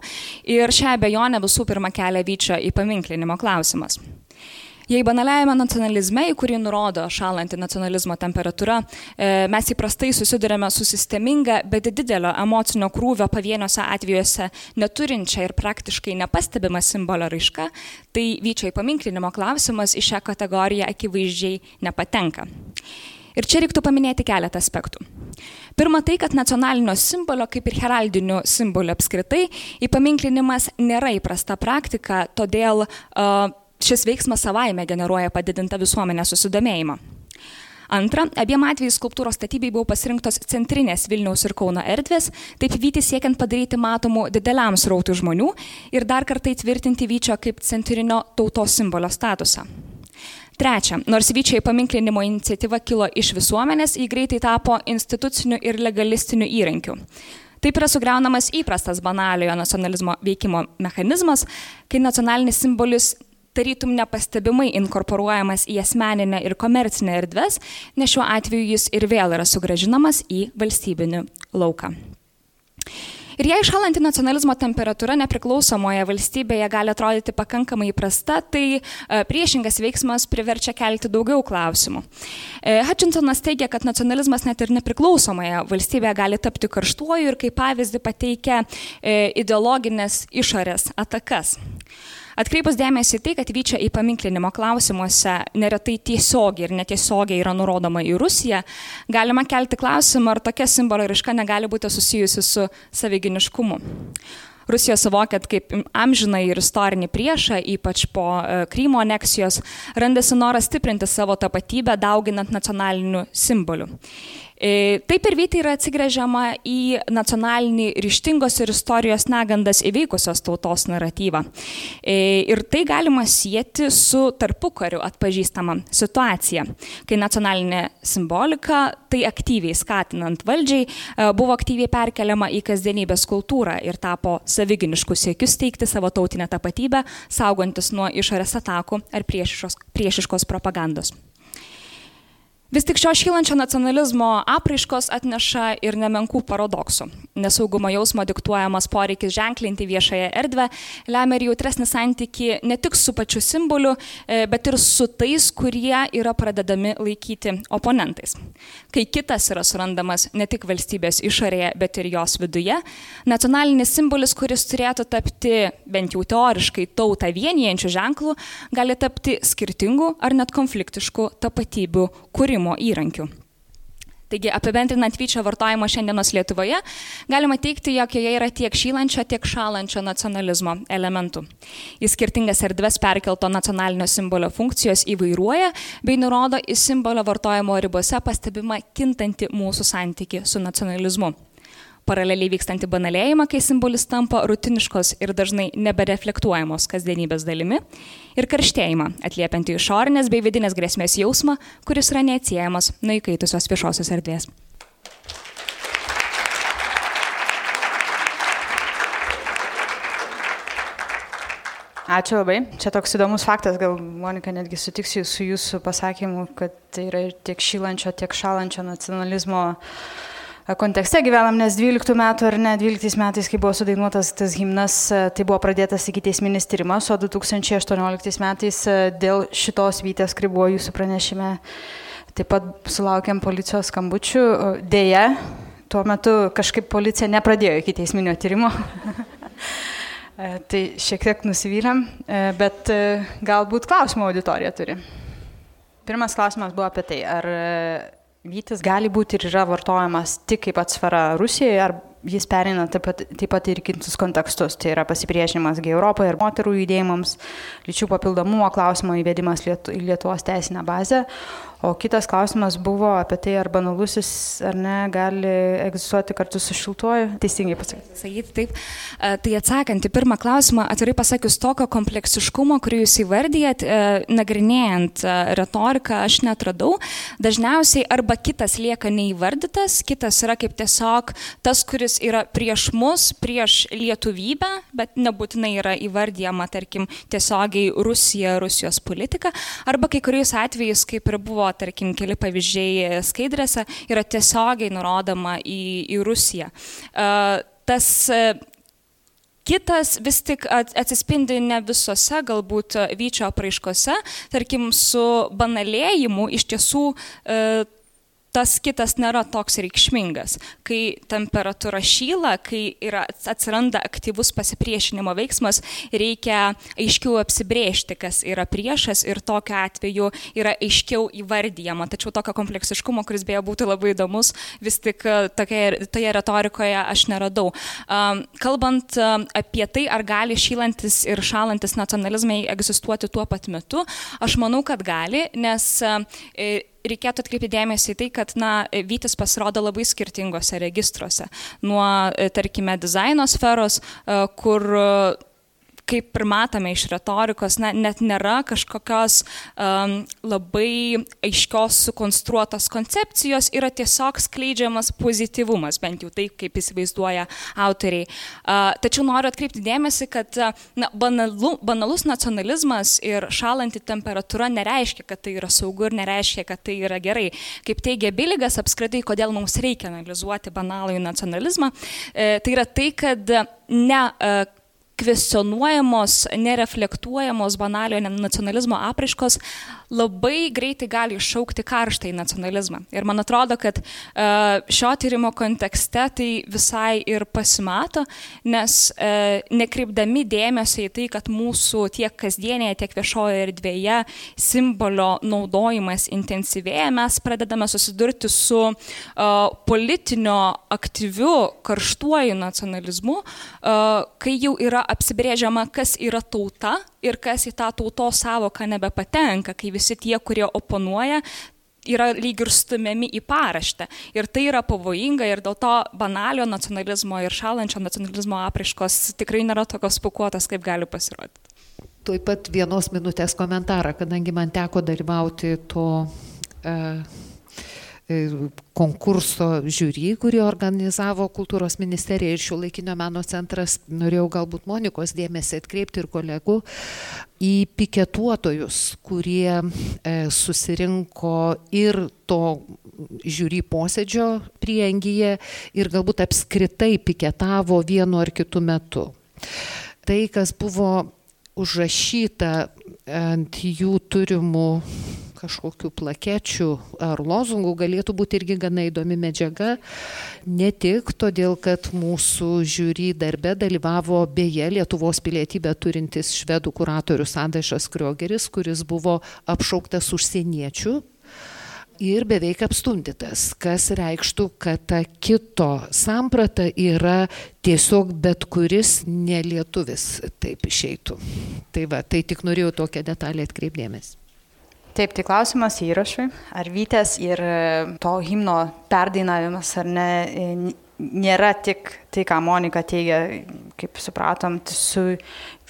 ir šią abejonę visų pirma kelia vyčio įpaminklinimo klausimas. Jei banaliajame nacionalizme, į kurį nurodo šalanti nacionalizmo temperatūra, e, mes įprastai susidurėme su sisteminga, bet didelio emocinio krūvio pavieniuose atvejuose neturinčia ir praktiškai nepastebima simbolio raiška, tai vyčio įpaminklinimo klausimas į šią kategoriją akivaizdžiai nepatenka. Ir čia reiktų paminėti keletą aspektų. Pirma tai, kad nacionalinio simbolio, kaip ir heraldinių simbolių apskritai, įpaminklinimas nėra įprasta praktika, todėl uh, šis veiksmas savaime generuoja padidintą visuomenės susidomėjimą. Antra, abiem atvejais skulptūros statybai buvo pasirinktos centrinės Vilniaus ir Kauno erdvės, taip vyti siekiant padaryti matomų dideliam srautui žmonių ir dar kartą įtvirtinti Vyčio kaip centrinio tautos simbolio statusą. Trečia, nors Vyčiai paminklinimo iniciatyva kilo iš visuomenės, jį greitai tapo instituciniu ir legalistiniu įrankiu. Taip yra sugriaunamas įprastas banaliojo nacionalizmo veikimo mechanizmas, kai nacionalinis simbolis tarytum nepastebimai inkorporuojamas į asmeninę ir komercinę erdves, nes šiuo atveju jis ir vėl yra sugražinamas į valstybinį lauką. Ir jei šalanti nacionalizmo temperatūra nepriklausomoje valstybėje gali atrodyti pakankamai įprasta, tai e, priešingas veiksmas priverčia kelti daugiau klausimų. E, Hutchinsonas teigia, kad nacionalizmas net ir nepriklausomoje valstybėje gali tapti karštuoju ir kaip pavyzdį pateikia e, ideologinės išorės atakas. Atkreipus dėmesį tai, kad Vyčia į paminklinimo klausimuose neretai tiesiogiai ir netiesiogiai yra nurodoma į Rusiją, galima kelti klausimą, ar tokia simbolio raiška negali būti susijusi su saviginiškumu. Rusija suvokiat kaip amžiną ir istorinį priešą, ypač po e, Krymo aneksijos, randasi noras stiprinti savo tapatybę, dauginant nacionalinių simbolių. Taip ir vyti yra atsigrėžiama į nacionalinį ryštingos ir istorijos negandas įveikusios tautos naratyvą. E, ir tai galima sieti su tarpukariu atpažįstama situacija, kai nacionalinė simbolika, tai aktyviai skatinant valdžiai, e, buvo aktyviai perkeliama į kasdienybės kultūrą ir tapo saviginiškų siekius teikti savo tautinę tapatybę, saugantis nuo išorės atakų ar priešiškos, priešiškos propagandos. Vis tik šio šylančio nacionalizmo apraiškos atneša ir nemenkų paradoksų. Nesaugumo jausmo diktuojamas poreikis ženklinti viešąją erdvę lemia ir jautresnį santyki ne tik su pačiu simboliu, e, bet ir su tais, kurie yra pradedami laikyti oponentais. Kai kitas yra surandamas ne tik valstybės išorėje, bet ir jos viduje, nacionalinis simbolis, kuris turėtų tapti bent jau teoriškai tautą vienijančių ženklų, gali tapti skirtingų ar net konfliktiškų tapatybių kūrimu kūrimo įrankių. Taigi apibendrinant vyčio vartojimą šiandienos Lietuvoje, galima teikti, jog joje yra tiek šylančio, tiek šalančio nacionalizmo elementų. Į skirtingas erdves perkelto nacionalinio simbolio funkcijos įvairuoja bei nurodo į simbolio vartojimo ribose pastebimą kintanti mūsų santyki su nacionalizmu paraleliai vykstantį banalėjimą, kai simbolis tampa rutiniškos ir dažnai nebereflektuojamos kasdienybės dalimi, ir karštėjimą, atliepiantį išorinės bei vidinės grėsmės jausmą, kuris yra neatsiejamas nuo įkaitusios viešosios erdvės. Ačiū labai. Čia toks įdomus faktas, gal Monika netgi sutiksiu su jūsų pasakymu, kad tai yra tiek šylančio, tiek šalančio nacionalizmo uh, kontekste gyvenam, nes 12 metų ar ne 12 metais, kai buvo sudainuotas tas himnas, e, tai buvo pradėtas iki teisminis tyrimas, o 2018 metais e, dėl šitos vytės, kai buvo jūsų pranešime, taip pat sulaukėm policijos skambučių. Deja, tuo metu kažkaip policija nepradėjo iki teisminio tyrimo. E, tai šiek tiek nusivylėm, bet galbūt klausimų auditorija turi. Pirmas klausimas buvo apie tai, ar Vytis gali būti ir yra vartojamas tik kaip atsvara Rusijoje, ar jis perina taip pat, taip pat ir kitus kontekstus. Tai yra pasipriešinimas gi Europoje ir moterų judėjimams, lyčių papildomumo klausimo įvedimas Lietu, Lietuvos teisinę bazę, O kitas klausimas buvo apie tai, ar banalusis ar ne gali egzistuoti kartu su šiltuoju. Teisingai pasakyti. Sakyti taip. E, tai atsakant į pirmą klausimą, atvirai pasakius, tokio kompleksiškumo, kurį jūs įvardyjat, e, nagrinėjant e, retoriką, aš netradau. Dažniausiai arba kitas lieka neįvardytas, kitas yra kaip tiesiog tas, kuris yra prieš mus, prieš lietuvybę, bet nebūtinai yra įvardyjama, tarkim, tiesiogiai Rusija, Rusijos politika, arba kai kuriais atvejais, kaip ir buvo tarkim, keli pavyzdžiai skaidrėse, yra tiesiogiai nurodoma į, į Rusiją. Tas Kitas vis tik atsispindi ne visose galbūt vyčio apraiškose, tarkim, su banalėjimu iš tiesų tas kitas nėra toks reikšmingas. Kai temperatūra šyla, kai yra, atsiranda aktyvus pasipriešinimo veiksmas, reikia aiškiau apsibriežti, kas yra priešas ir tokiu atveju yra aiškiau įvardyjama. Tačiau tokio kompleksiškumo, kuris beje būtų labai įdomus, vis tik e, tokia, toje retorikoje aš neradau. Kalbant e, apie tai, ar gali šylantis ir šalantis nacionalizmai egzistuoti tuo pat metu, aš manau, kad gali, nes e, reikėtų atkreipti dėmesį į tai, kad, na, Vytis pasirodo labai skirtingose registruose. Nuo, tarkime, dizaino sferos, kur kaip ir matome iš retorikos, na, net nėra kažkokios um, labai aiškios sukonstruotos koncepcijos, yra tiesiog skleidžiamas pozityvumas, bent jau taip, kaip įsivaizduoja autoriai. Uh, tačiau noriu atkreipti dėmesį, kad na, banalu, banalus nacionalizmas ir šalanti temperatūra nereiškia, kad tai yra saugu ir nereiškia, kad tai yra gerai. Kaip teigia Biligas, apskritai, kodėl mums reikia analizuoti banalųjį nacionalizmą, e, tai yra tai, kad ne e, kvestionuojamos, nereflektuojamos banalio nacionalizmo apraiškos labai greitai gali iššaukti karštą į nacionalizmą. Ir man atrodo, kad uh, šio tyrimo kontekste tai visai ir pasimato, nes uh, nekreipdami dėmesio į tai, kad mūsų tiek kasdienėje, tiek viešoje erdvėje simbolio naudojimas intensyvėja, mes pradedame susidurti su uh, politinio aktyviu karštuoju nacionalizmu, kai jau yra apsibrėžiama, kas yra tauta ir kas į tą tautos savoką nebepatenka, kai visi tie, kurie oponuoja, yra lyg ir stumiami į paraštę. Ir tai yra pavojinga ir dėl to banalio nacionalizmo ir šalančio nacionalizmo apraiškos tikrai nėra tokios spukuotas, kaip gali pasirodyti. Tuoj pat vienos minutės komentarą, kadangi man teko dalyvauti to e, konkurso žiūri, kurį organizavo kultūros ministerija ir šiuolaikinio meno centras, norėjau galbūt Monikos dėmesį atkreipti ir kolegų į piketuotojus, kurie e, susirinko ir to žiūri posėdžio priengyje ir galbūt apskritai piketavo vienu ar kitu metu. Tai, kas buvo užrašyta ant jų turimų kažkokių plakečių ar lozungų galėtų būti irgi gana įdomi medžiaga. Ne tik todėl, kad mūsų žiūri darbe dalyvavo beje Lietuvos pilietybę turintis švedų kuratorius Andaišas Kriogeris, kuris buvo apšauktas užsieniečių ir beveik apstundytas, kas reikštų, kad ta kito samprata yra tiesiog bet kuris nelietuvis taip išeitų. Tai va, tai tik norėjau tokią detalę atkreipdėmės. Taip, tai klausimas įrašui. Ar Vytės ir e, to himno perdainavimas ar ne e, nėra tik tai, ką Monika teigia, kaip supratom, su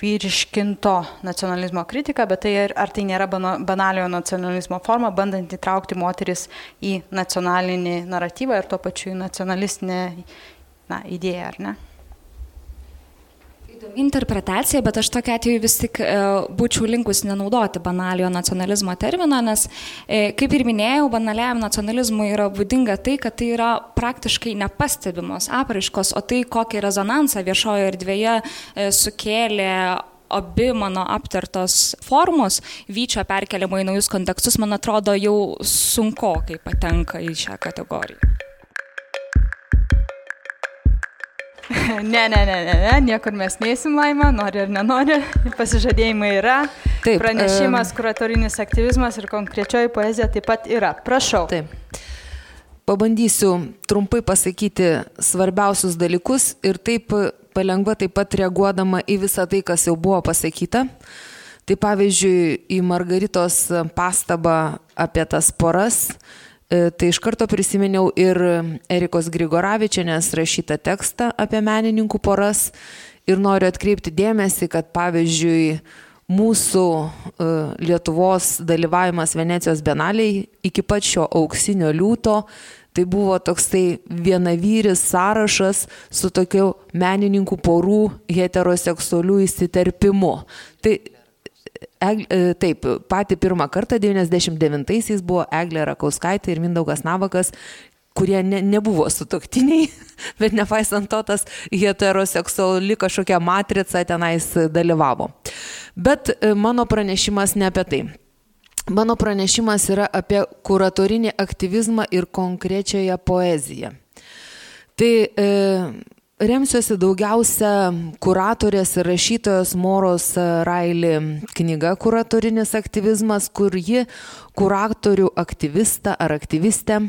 vyriškinto nacionalizmo kritika, bet tai ar, tai nėra banaliojo nacionalizmo forma, bandant įtraukti moteris į nacionalinį naratyvą ir tuo pačiu į nacionalistinę na, idėją, ar ne? Interpretacija, bet aš tokia atveju vis tik e, būčiau linkus nenaudoti banaliojo nacionalizmo termino, nes, e, kaip ir minėjau, banaliajam nacionalizmui yra būdinga tai, kad tai yra praktiškai nepastebimos apraiškos, o tai, kokį rezonansą viešojo erdvėje e, sukėlė abi mano aptartos formos vyčio perkeliamo į naujus kontekstus, man atrodo, jau sunku, kai patenka į šią kategoriją. Ne, ne, ne, ne, ne, niekur mes neįsim laimą, nori ar nenori, pasižadėjimai yra. Taip, pranešimas, kuratorinis aktyvizmas ir konkrečioji poezija taip pat yra. Prašau. Taip. Pabandysiu trumpai pasakyti svarbiausius dalykus ir taip palengva taip pat reaguodama į visą tai, kas jau buvo pasakyta. Tai pavyzdžiui, į Margaritos pastabą apie tas poras tai iš karto prisiminiau ir Erikos Grigoravičianės rašytą tekstą apie menininkų poras ir noriu atkreipti dėmesį, kad pavyzdžiui, mūsų uh, Lietuvos dalyvavimas Venecijos benaliai iki pat šio auksinio liūto, tai buvo toksai vienavyris sąrašas su tokiu menininkų porų heteroseksualių įsiterpimu. Tai Eg, e, taip, patį pirmą kartą 99-aisiais buvo Eglė Rakauskaitė ir Mindaugas Navakas, kurie ne, nebuvo sutoktiniai, bet nepaisant to, tas heteroseksuali kažkokia matrica tenais dalyvavo. Bet e, mano pranešimas ne apie tai. Mano pranešimas yra apie kuratorinį aktyvizmą ir konkrečiąją poeziją. Tai e, remsiuosi daugiausia kuratorės ir rašytojos Moros Raili knyga Kuratorinis aktyvizmas, kur ji kuratorių aktyvistą ar aktyvistę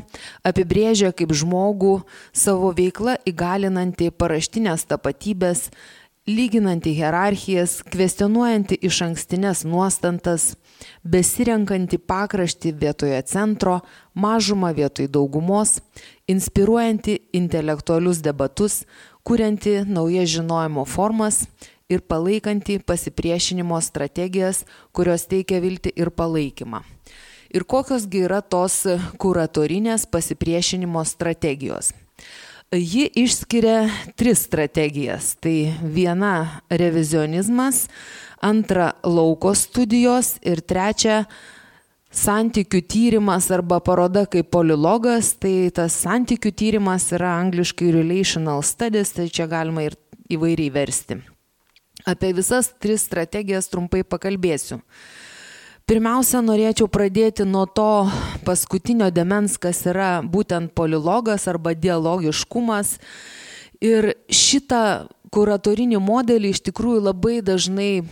apibrėžia kaip žmogų savo veiklą įgalinantį paraštinės tapatybės lyginanti hierarchijas, kvestionuojanti iš ankstinės nuostantas, besirenkanti pakraštį vietoje centro, mažumą vietoj daugumos, inspiruojanti intelektualius debatus, kurianti naujas žinojimo formas ir palaikanti pasipriešinimo strategijas, kurios teikia vilti ir palaikymą. Ir kokiosgi yra tos kuratorinės pasipriešinimo strategijos. Ji išskiria tris strategijas. Tai viena revizionizmas, antra lauko studijos ir trečia santykių tyrimas arba paroda kaip polilogas, tai tas santykių tyrimas yra angliškai relational studies, tai čia galima ir įvairiai versti. Apie visas tris strategijas trumpai pakalbėsiu. Pirmiausia, norėčiau pradėti nuo to paskutinio demens, kas yra būtent polilogas arba dialogiškumas. Ir šitą kuratorinį modelį iš tikrųjų labai dažnai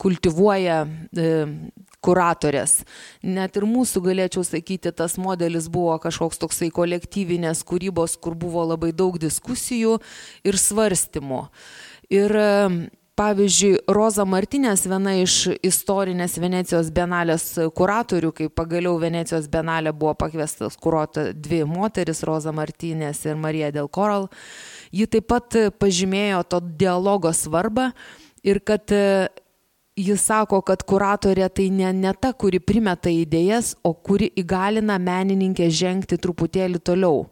kultivuoja e, kuratorės. Net ir mūsų, galėčiau sakyti, tas modelis buvo kažkoks toksai kolektyvinės kūrybos, kur buvo labai daug diskusijų ir svarstymų. Ir pavyzdžiui, Roza Martinės, viena iš istorinės Venecijos benalės kuratorių, kai pagaliau Venecijos benalė buvo pakviestas kuruoti dvi moteris, Roza Martinės ir Marija Del Coral, ji taip pat pažymėjo to dialogo svarbą ir kad jis sako, kad kuratorė tai ne, ne ta, kuri primeta idėjas, o kuri įgalina menininkę žengti truputėlį toliau.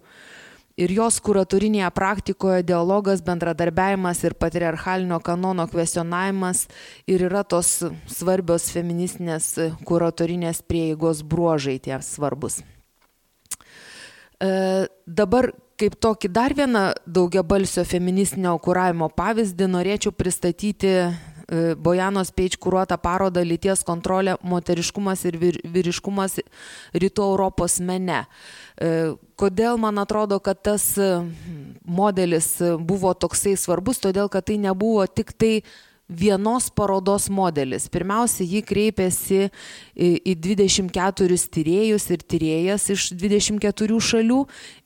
Ir jos kuratorinėje praktikoje dialogas, bendradarbiavimas ir patriarchalinio kanono kvestionavimas ir yra tos svarbios feministinės kuratorinės prieigos bruožai tie svarbus. E, dabar kaip tokį dar vieną daugiabalsio feministinio kuravimo pavyzdį norėčiau pristatyti Bojanos Peič kūruotą parodą Lyties kontrolė, moteriškumas ir vir, vyriškumas rytų Europos mene. E, kodėl man atrodo, kad tas e, modelis buvo toksai svarbus, todėl kad tai nebuvo tik tai vienos parodos modelis. Pirmiausia, ji kreipėsi į 24 tyrėjus ir tyrėjas iš 24 šalių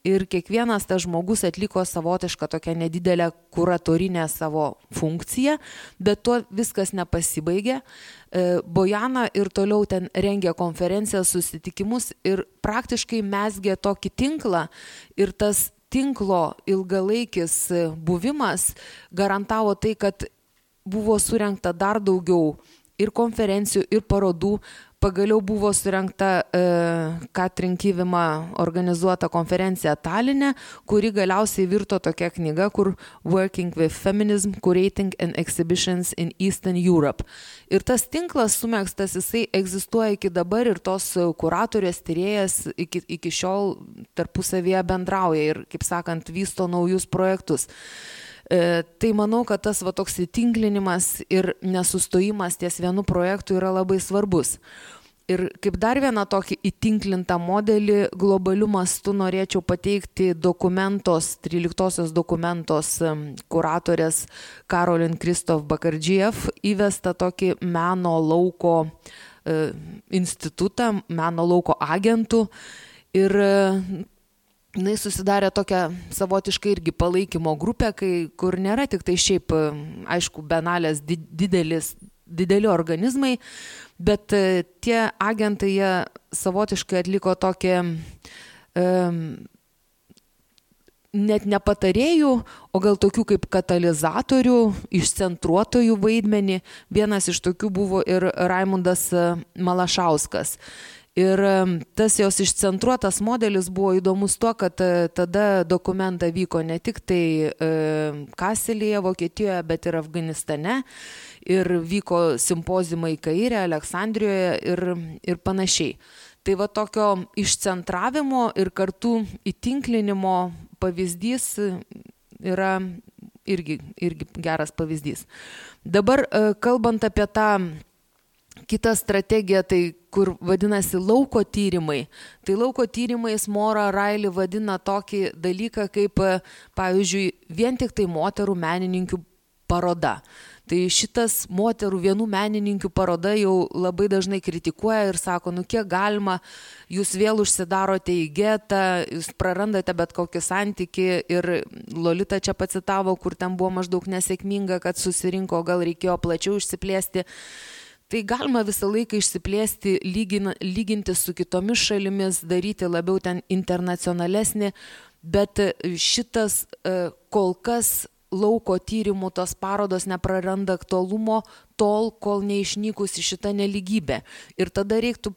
ir kiekvienas tas žmogus atliko savotišką tokią nedidelę kuratorinę savo funkciją, bet tuo viskas nepasibaigė. E, Bojana ir toliau ten rengė konferencijas, susitikimus ir praktiškai mesgė tokį tinklą ir tas tinklo ilgalaikis buvimas garantavo tai, kad buvo surengta dar daugiau ir konferencijų, ir parodų. Pagaliau buvo surengta e, Katrin Kyvima organizuota konferencija Talinė, kuri galiausiai virto tokia knyga, kur Working with Feminism, Curating and Exhibitions in Eastern Europe. Ir tas tinklas sumėgstas, jisai egzistuoja iki dabar ir tos kuratorės tyrėjas iki, iki šiol tarpusavėje bendrauja ir, kaip sakant, vysto naujus projektus. E, tai manau, kad tas va toks įtinklinimas ir nesustojimas ties vienu projektu yra labai svarbus. Ir kaip dar vieną tokį įtinklintą modelį globalių mastų norėčiau pateikti dokumentos, 13 dokumentos kuratorės Karolin Kristof Bakardžiev įvestą tokį meno lauko e, institutą, meno lauko agentų. Ir jinai susidarė tokią savotiškai irgi palaikymo grupę, kai, kur nėra tik tai šiaip, aišku, benalės didelis, dideli organizmai, bet e, tie agentai jie savotiškai atliko tokį um, net ne patarėjų, o gal tokių kaip katalizatorių, išcentruotojų vaidmenį. Vienas iš tokių buvo ir Raimundas e, Malašauskas. Ir tas jos išcentruotas modelis buvo įdomus tuo, kad e, tada dokumentą vyko ne tik tai e, Kaselėje, Vokietijoje, bet ir Afganistane. Ir vyko simpozimai Kairė, Aleksandrijoje ir, ir panašiai. Tai va tokio išcentravimo ir kartu įtinklinimo pavyzdys yra irgi, irgi geras pavyzdys. Dabar e, kalbant apie tą Kita strategija, tai kur vadinasi lauko tyrimai. Tai lauko tyrimais Mora Raili vadina tokį dalyką kaip, pavyzdžiui, vien tik tai moterų menininkių paroda. Tai šitas moterų vienų menininkių paroda jau labai dažnai kritikuoja ir sako, nu kiek galima, jūs vėl užsidarote į getą, jūs prarandate bet kokį santyki ir Lolita čia pacitavo, kur ten buvo maždaug nesėkminga, kad susirinko, gal reikėjo plačiau išsiplėsti. Tai galima visą laiką išsiplėsti, lygina, lyginti su kitomis šalimis, daryti labiau ten internacionalesnį, bet šitas e, kol kas lauko tyrimų tos parodos nepraranda aktualumo tol, kol neišnykusi šita neligybė. Ir tada reiktų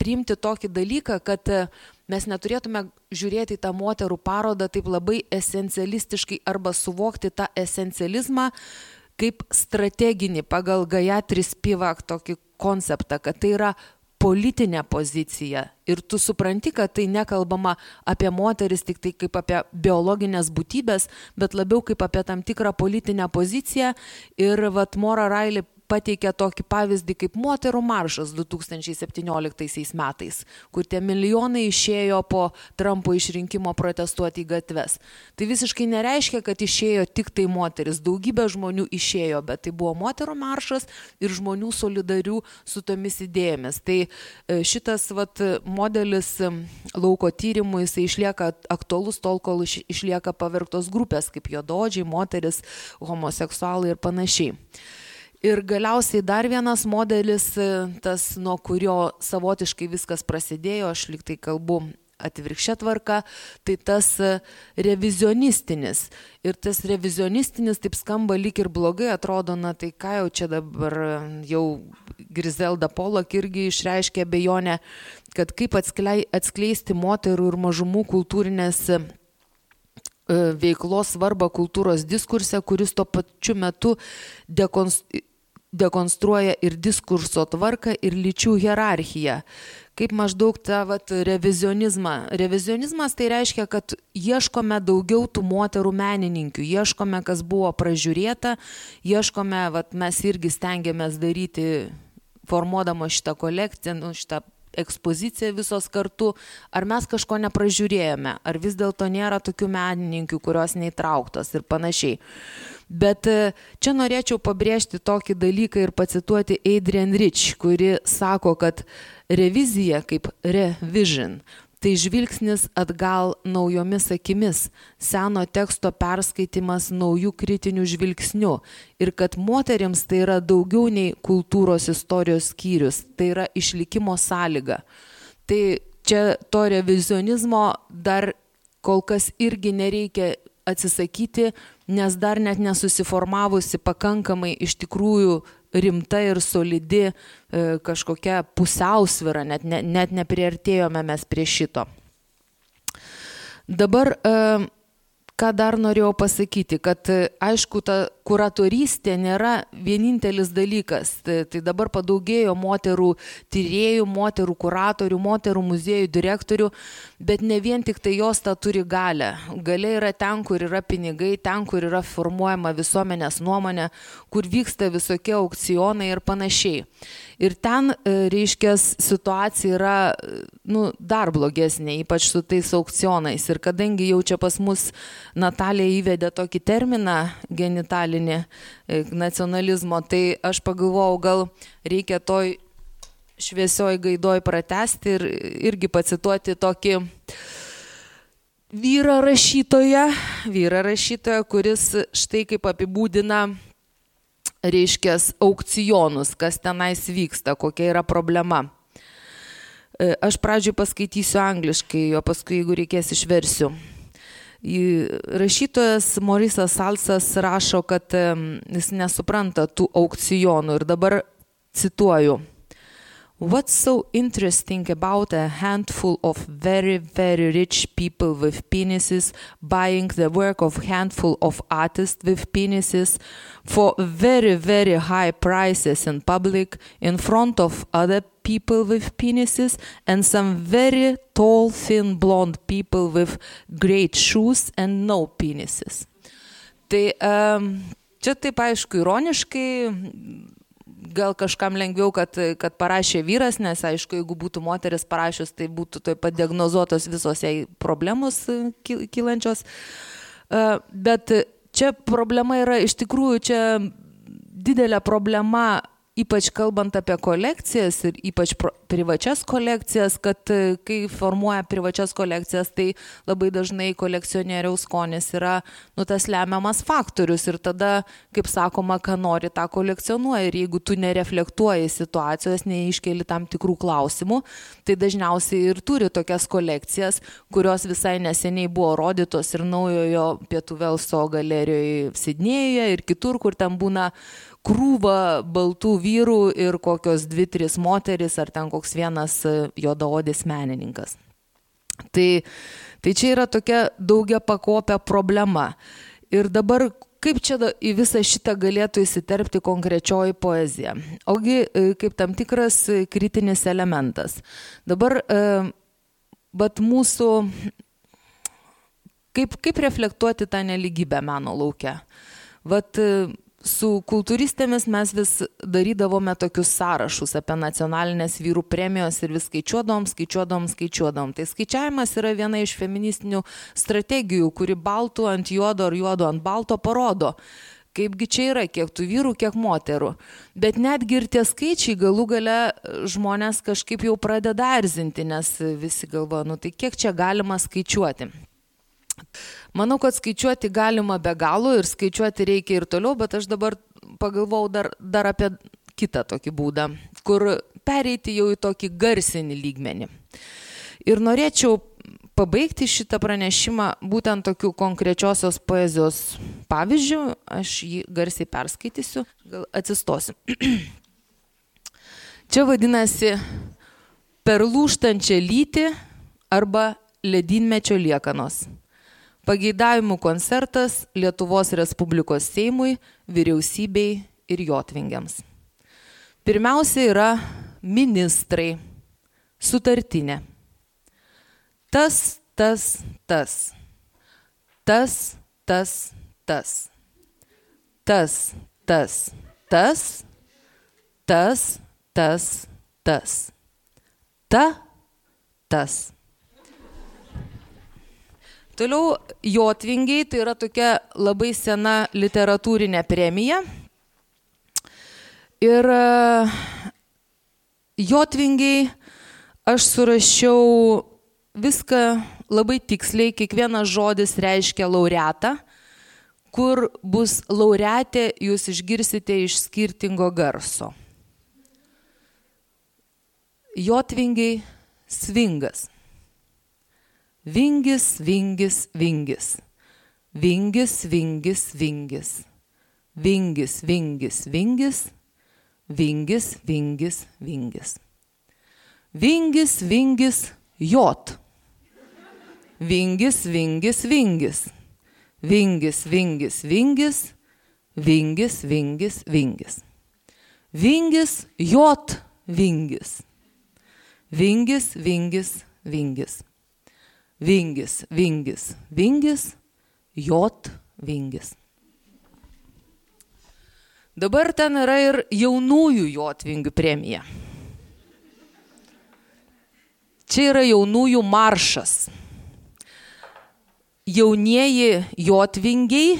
priimti tokį dalyką, kad e, mes neturėtume žiūrėti į tą moterų parodą taip labai esencialistiškai arba suvokti tą esencializmą kaip strateginį pagal Gajatris Pivak tokį konceptą, kad tai yra politinę poziciją ir tu supranti, kad tai nekalbama apie moteris tik tai kaip apie biologinės būtybės, bet labiau kaip apie tam tikrą politinę poziciją. Ir vat Mora Railė pateikia tokį pavyzdį kaip moterų maršas 2017 metais, kur tie milijonai išėjo po Trumpo išrinkimo protestuoti į gatves. Tai visiškai nereiškia, kad išėjo tik tai moteris, daugybė žmonių išėjo, bet tai buvo moterų maršas ir žmonių solidarių su tomis idėjomis. Tai e, šitas vat, modelis lauko tyrimų jisai išlieka aktualus tol, kol išlieka pavergtos grupės, kaip jododžiai, moteris, homoseksualai ir panašiai. Ir galiausiai dar vienas modelis, e, tas nuo kurio savotiškai viskas prasidėjo, aš liktai kalbu atvirkščia tvarka, tai tas e, revizionistinis. Ir tas revizionistinis taip skamba lyg ir blogai, atrodo, na tai ką jau čia dabar e, jau Grizelda Polak irgi išreiškė bejonę, kad kaip atskleisti moterų ir mažumų kultūrinės veiklos svarbą kultūros diskurse, kuris tuo pačiu metu dekonstruoja dekonstruoja ir diskurso tvarką, ir lyčių hierarchiją. Kaip maždaug tą vat, revizionizmą. Revizionizmas tai reiškia, kad ieškome daugiau tų moterų menininkių, ieškome, kas buvo pražiūrėta, ieškome, vat, mes irgi stengiamės daryti, formuodama šitą kolekciją, nu, šitą ekspoziciją visos kartu, ar mes kažko nepražiūrėjome, ar vis dėlto nėra tokių menininkių, kurios neįtrauktos ir panašiai. Bet e, čia norėčiau pabrėžti tokį dalyką ir pacituoti Adrian Rich, kuri sako, kad revizija kaip revision tai žvilgsnis atgal naujomis akimis, seno teksto perskaitimas naujų kritinių žvilgsnių ir kad moteriams tai yra daugiau nei kultūros istorijos skyrius, tai yra išlikimo sąlyga. Tai čia to revizionizmo dar kol kas irgi nereikia atsisakyti, nes dar net nesusiformavusi pakankamai iš tikrųjų rimta ir solidi e, kažkokia pusiausvyra, net, ne, net nepriartėjome mes prie šito. Dabar e, ką dar norėjau pasakyti, kad e, aišku, ta kuratorystė nėra vienintelis dalykas. Tai, tai dabar padaugėjo moterų tyriejų, moterų kuratorių, moterų muziejų direktorių, bet ne vien tik tai jos tą turi galę. Galia yra ten, kur yra pinigai, ten, kur yra formuojama visuomenės nuomonė, kur vyksta visokie aukcionai ir panašiai. Ir ten, e, reiškia, situacija yra nu, dar blogesnė, ypač su tais aukcionais. Ir kadangi jau čia pas mus Natalija įvedė tokį terminą genitalinį e, nacionalizmo, tai aš pagalvojau, gal reikia toj šviesioj gaidoj pratesti ir irgi pacituoti tokį vyrą rašytoją, vyrą rašytoją, kuris štai kaip apibūdina reiškia aukcionus, kas tenais vyksta, kokia yra problema. E, aš pradžioj paskaitysiu angliškai, o paskui, jeigu reikės, išversiu. Rašytojas Morisas Salsas rašo, kad jis nesupranta tų ir dabar cituoju. What's so interesting about a handful of very, very rich people with penises buying the work of handful of artists with penises for very, very high prices in public in front of other people with penises and some very tall, thin, blonde people with great shoes and no penises. Tai um, čia taip aišku ironiškai gal kažkam lengviau, kad, kad parašė vyras, nes aišku, jeigu būtų moteris parašius, tai būtų taip pat diagnozuotos visos jai problemos e, kylančios. E, bet čia problema yra iš tikrųjų čia didelė problema ypač kalbant apie kolekcijas ir ypač privačias kolekcijas, kad e, kai formuoja privačias kolekcijas, tai labai dažnai kolekcionieriaus skonis yra nu, tas lemiamas faktorius ir tada, kaip sakoma, ką nori, tą kolekcionuoja ir jeigu tu nereflektuoji situacijos, neiškeli tam tikrų klausimų, tai dažniausiai ir turi tokias kolekcijas, kurios visai neseniai buvo rodytos ir naujojo Pietų Velso galerijoje Sidnėjoje ir kitur, kur ten būna krūva baltų vyrų ir kokios dvi, trys moteris ar ten koks vienas e, jodaodis menininkas. Tai, tai čia yra tokia daugia pakopia problema. Ir dabar kaip čia į visą šitą galėtų įsiterpti konkrečioji poezija? Ogi e, kaip tam tikras kritinis elementas. Dabar, bet mūsų, kaip, kaip reflektuoti tą neligybę meno laukia? Vat su kultūristėmis mes vis darydavome tokius sąrašus apie nacionalinės vyrų premijos ir vis skaičiuodavom, skaičiuodavom, skaičiuodavom. Tai skaičiavimas yra viena iš feministinių strategijų, kuri baltų ant juodo ar juodo ant balto parodo, kaipgi čia yra, kiek tų vyrų, kiek moterų. Bet netgi ir tie skaičiai galų gale žmonės kažkaip jau pradeda erzinti, nes visi galvoja, nu tai kiek čia galima skaičiuoti. Manau, kad skaičiuoti galima be galo ir skaičiuoti reikia ir toliau, bet aš dabar pagalvojau dar, dar apie kitą tokį būdą, kur pereiti jau į tokį garsinį lygmenį. Ir norėčiau pabaigti šitą pranešimą būtent tokiu konkrečiosios poezijos pavyzdžiu, aš jį garsiai perskaitysiu, gal atsistosiu. Čia vadinasi per lūštančią lytį arba ledynmečio liekanos. Pageidavimų koncertas Lietuvos Respublikos Seimui, vyriausybei ir jotvingiams. Pirmiausia yra ministrai, sutartinė. Tas, tas, tas. Tas, tas, tas. Tas, tas, tas. Tas, tas, tas. Ta, tas. Toliau Jotvingiai, tai yra tokia labai sena literatūrinė premija. Ir e, Jotvingiai aš surašiau viską labai tiksliai, kiekvienas žodis reiškia laureatą. Kur bus laureatė, jūs išgirsite iš skirtingo garso. Jotvingiai svingas. Vingis, vingis, vingis. Vingis, vingis, vingis. Vingis, vingis, vingis. Vingis, vingis, vingis. Vingis, vingis, jot. Vingis, vingis, vingis. Vingis, vingis, vingis. Vingis, vingis, vingis. Vingis, jot, vingis. Vingis, vingis, vingis. Vingis, vingis, vingis, jot vingis. Dabar ten yra ir jaunųjų jotvingių premija. Čia yra jaunųjų maršas. Jaunieji jotvingiai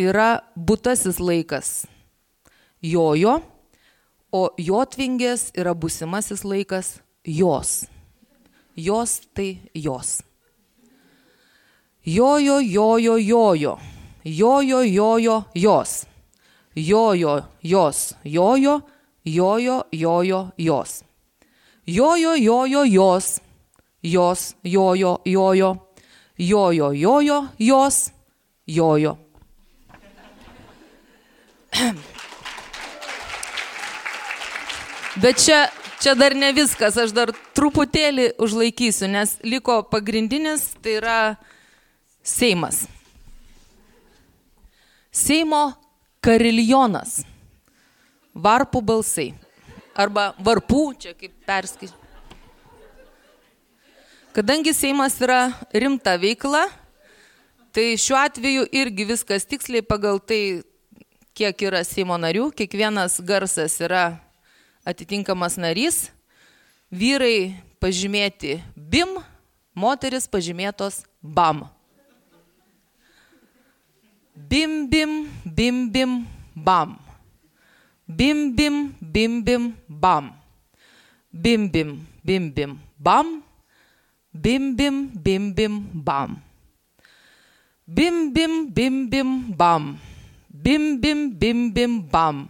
yra būtasis laikas jojo, o jotvingės yra būsimasis laikas jos jos tai jos. Jojo, jojo, jojo, jojo, jojo, jos. Jojo, jos, jojo, jojo, jojo, jos. Jojo, jojo, jos, jos, jojo, jojo, jojo, jojo, jos, jojo. Bet čia čia dar ne viskas, aš dar truputėlį užlaikysiu, nes liko pagrindinis, tai yra Seimas. Seimo kariljonas. Varpų balsai. Arba varpų, čia kaip perskaičiu. Kadangi Seimas yra rimta veikla, tai šiuo atveju irgi viskas tiksliai pagal tai, kiek yra Seimo narių, kiekvienas garsas yra atitinkamas narys, vyrai pažymėti BIM, moteris pažymėtos BAM. Bim bim bim bim bam. Bim bim bim bim bam. Bim bim bim bim bam. Bim bim bim bim bam. Bim bim bim bim bam. Bim bim bim bim bam.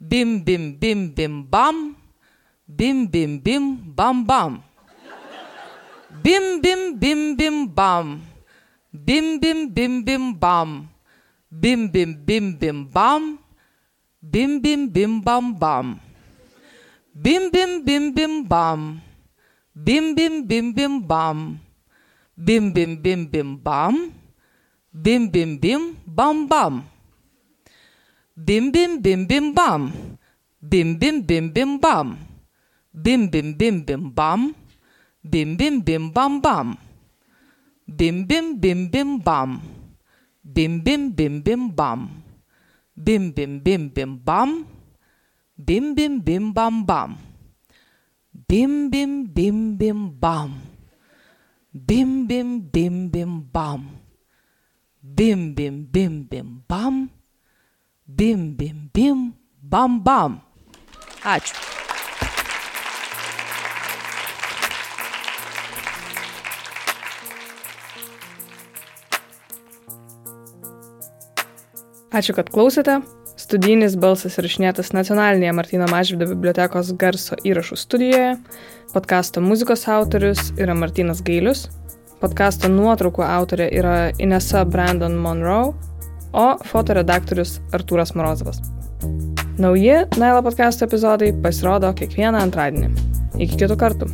Bim bim bim bim bam. Bim bim bim bam bam. Bim bim bim bim bam. Bim bim bim bim bam. Bim bim bim bim bam. Bim bim bim bam bam. Bim bim bim bim bam. Bim bim bim bim bam. Bim bim bim bim bam. Bim bim bim bam bam. Bim bim bim bim bam. Bim bim bim bim bam. Bim bim bim bim bam. Bim bim bim bam bam. Bim bim bim bim bam. Bim bim bim bim bam. Bim bim bim bim bam. Bim bim bim bam bam. Bim bim bim bim bam. Bim bim bim bim bam. Bim bim bim bim bam. Bim bim bim bam bam. Ačiū. Ačiū, kad klausėte. Studijinis balsas įrašinėtas nacionalinėje Martino Mažvido bibliotekos garso įrašų studijoje. Podkasto muzikos autorius yra Martinas Gailius. Podkasto nuotraukų autorė yra Inesa Brandon Monroe, o fotoredaktorius Artūras Morozovas. Nauji Nailo podkasto epizodai pasirodo kiekvieną antradienį. Iki kitų kartų.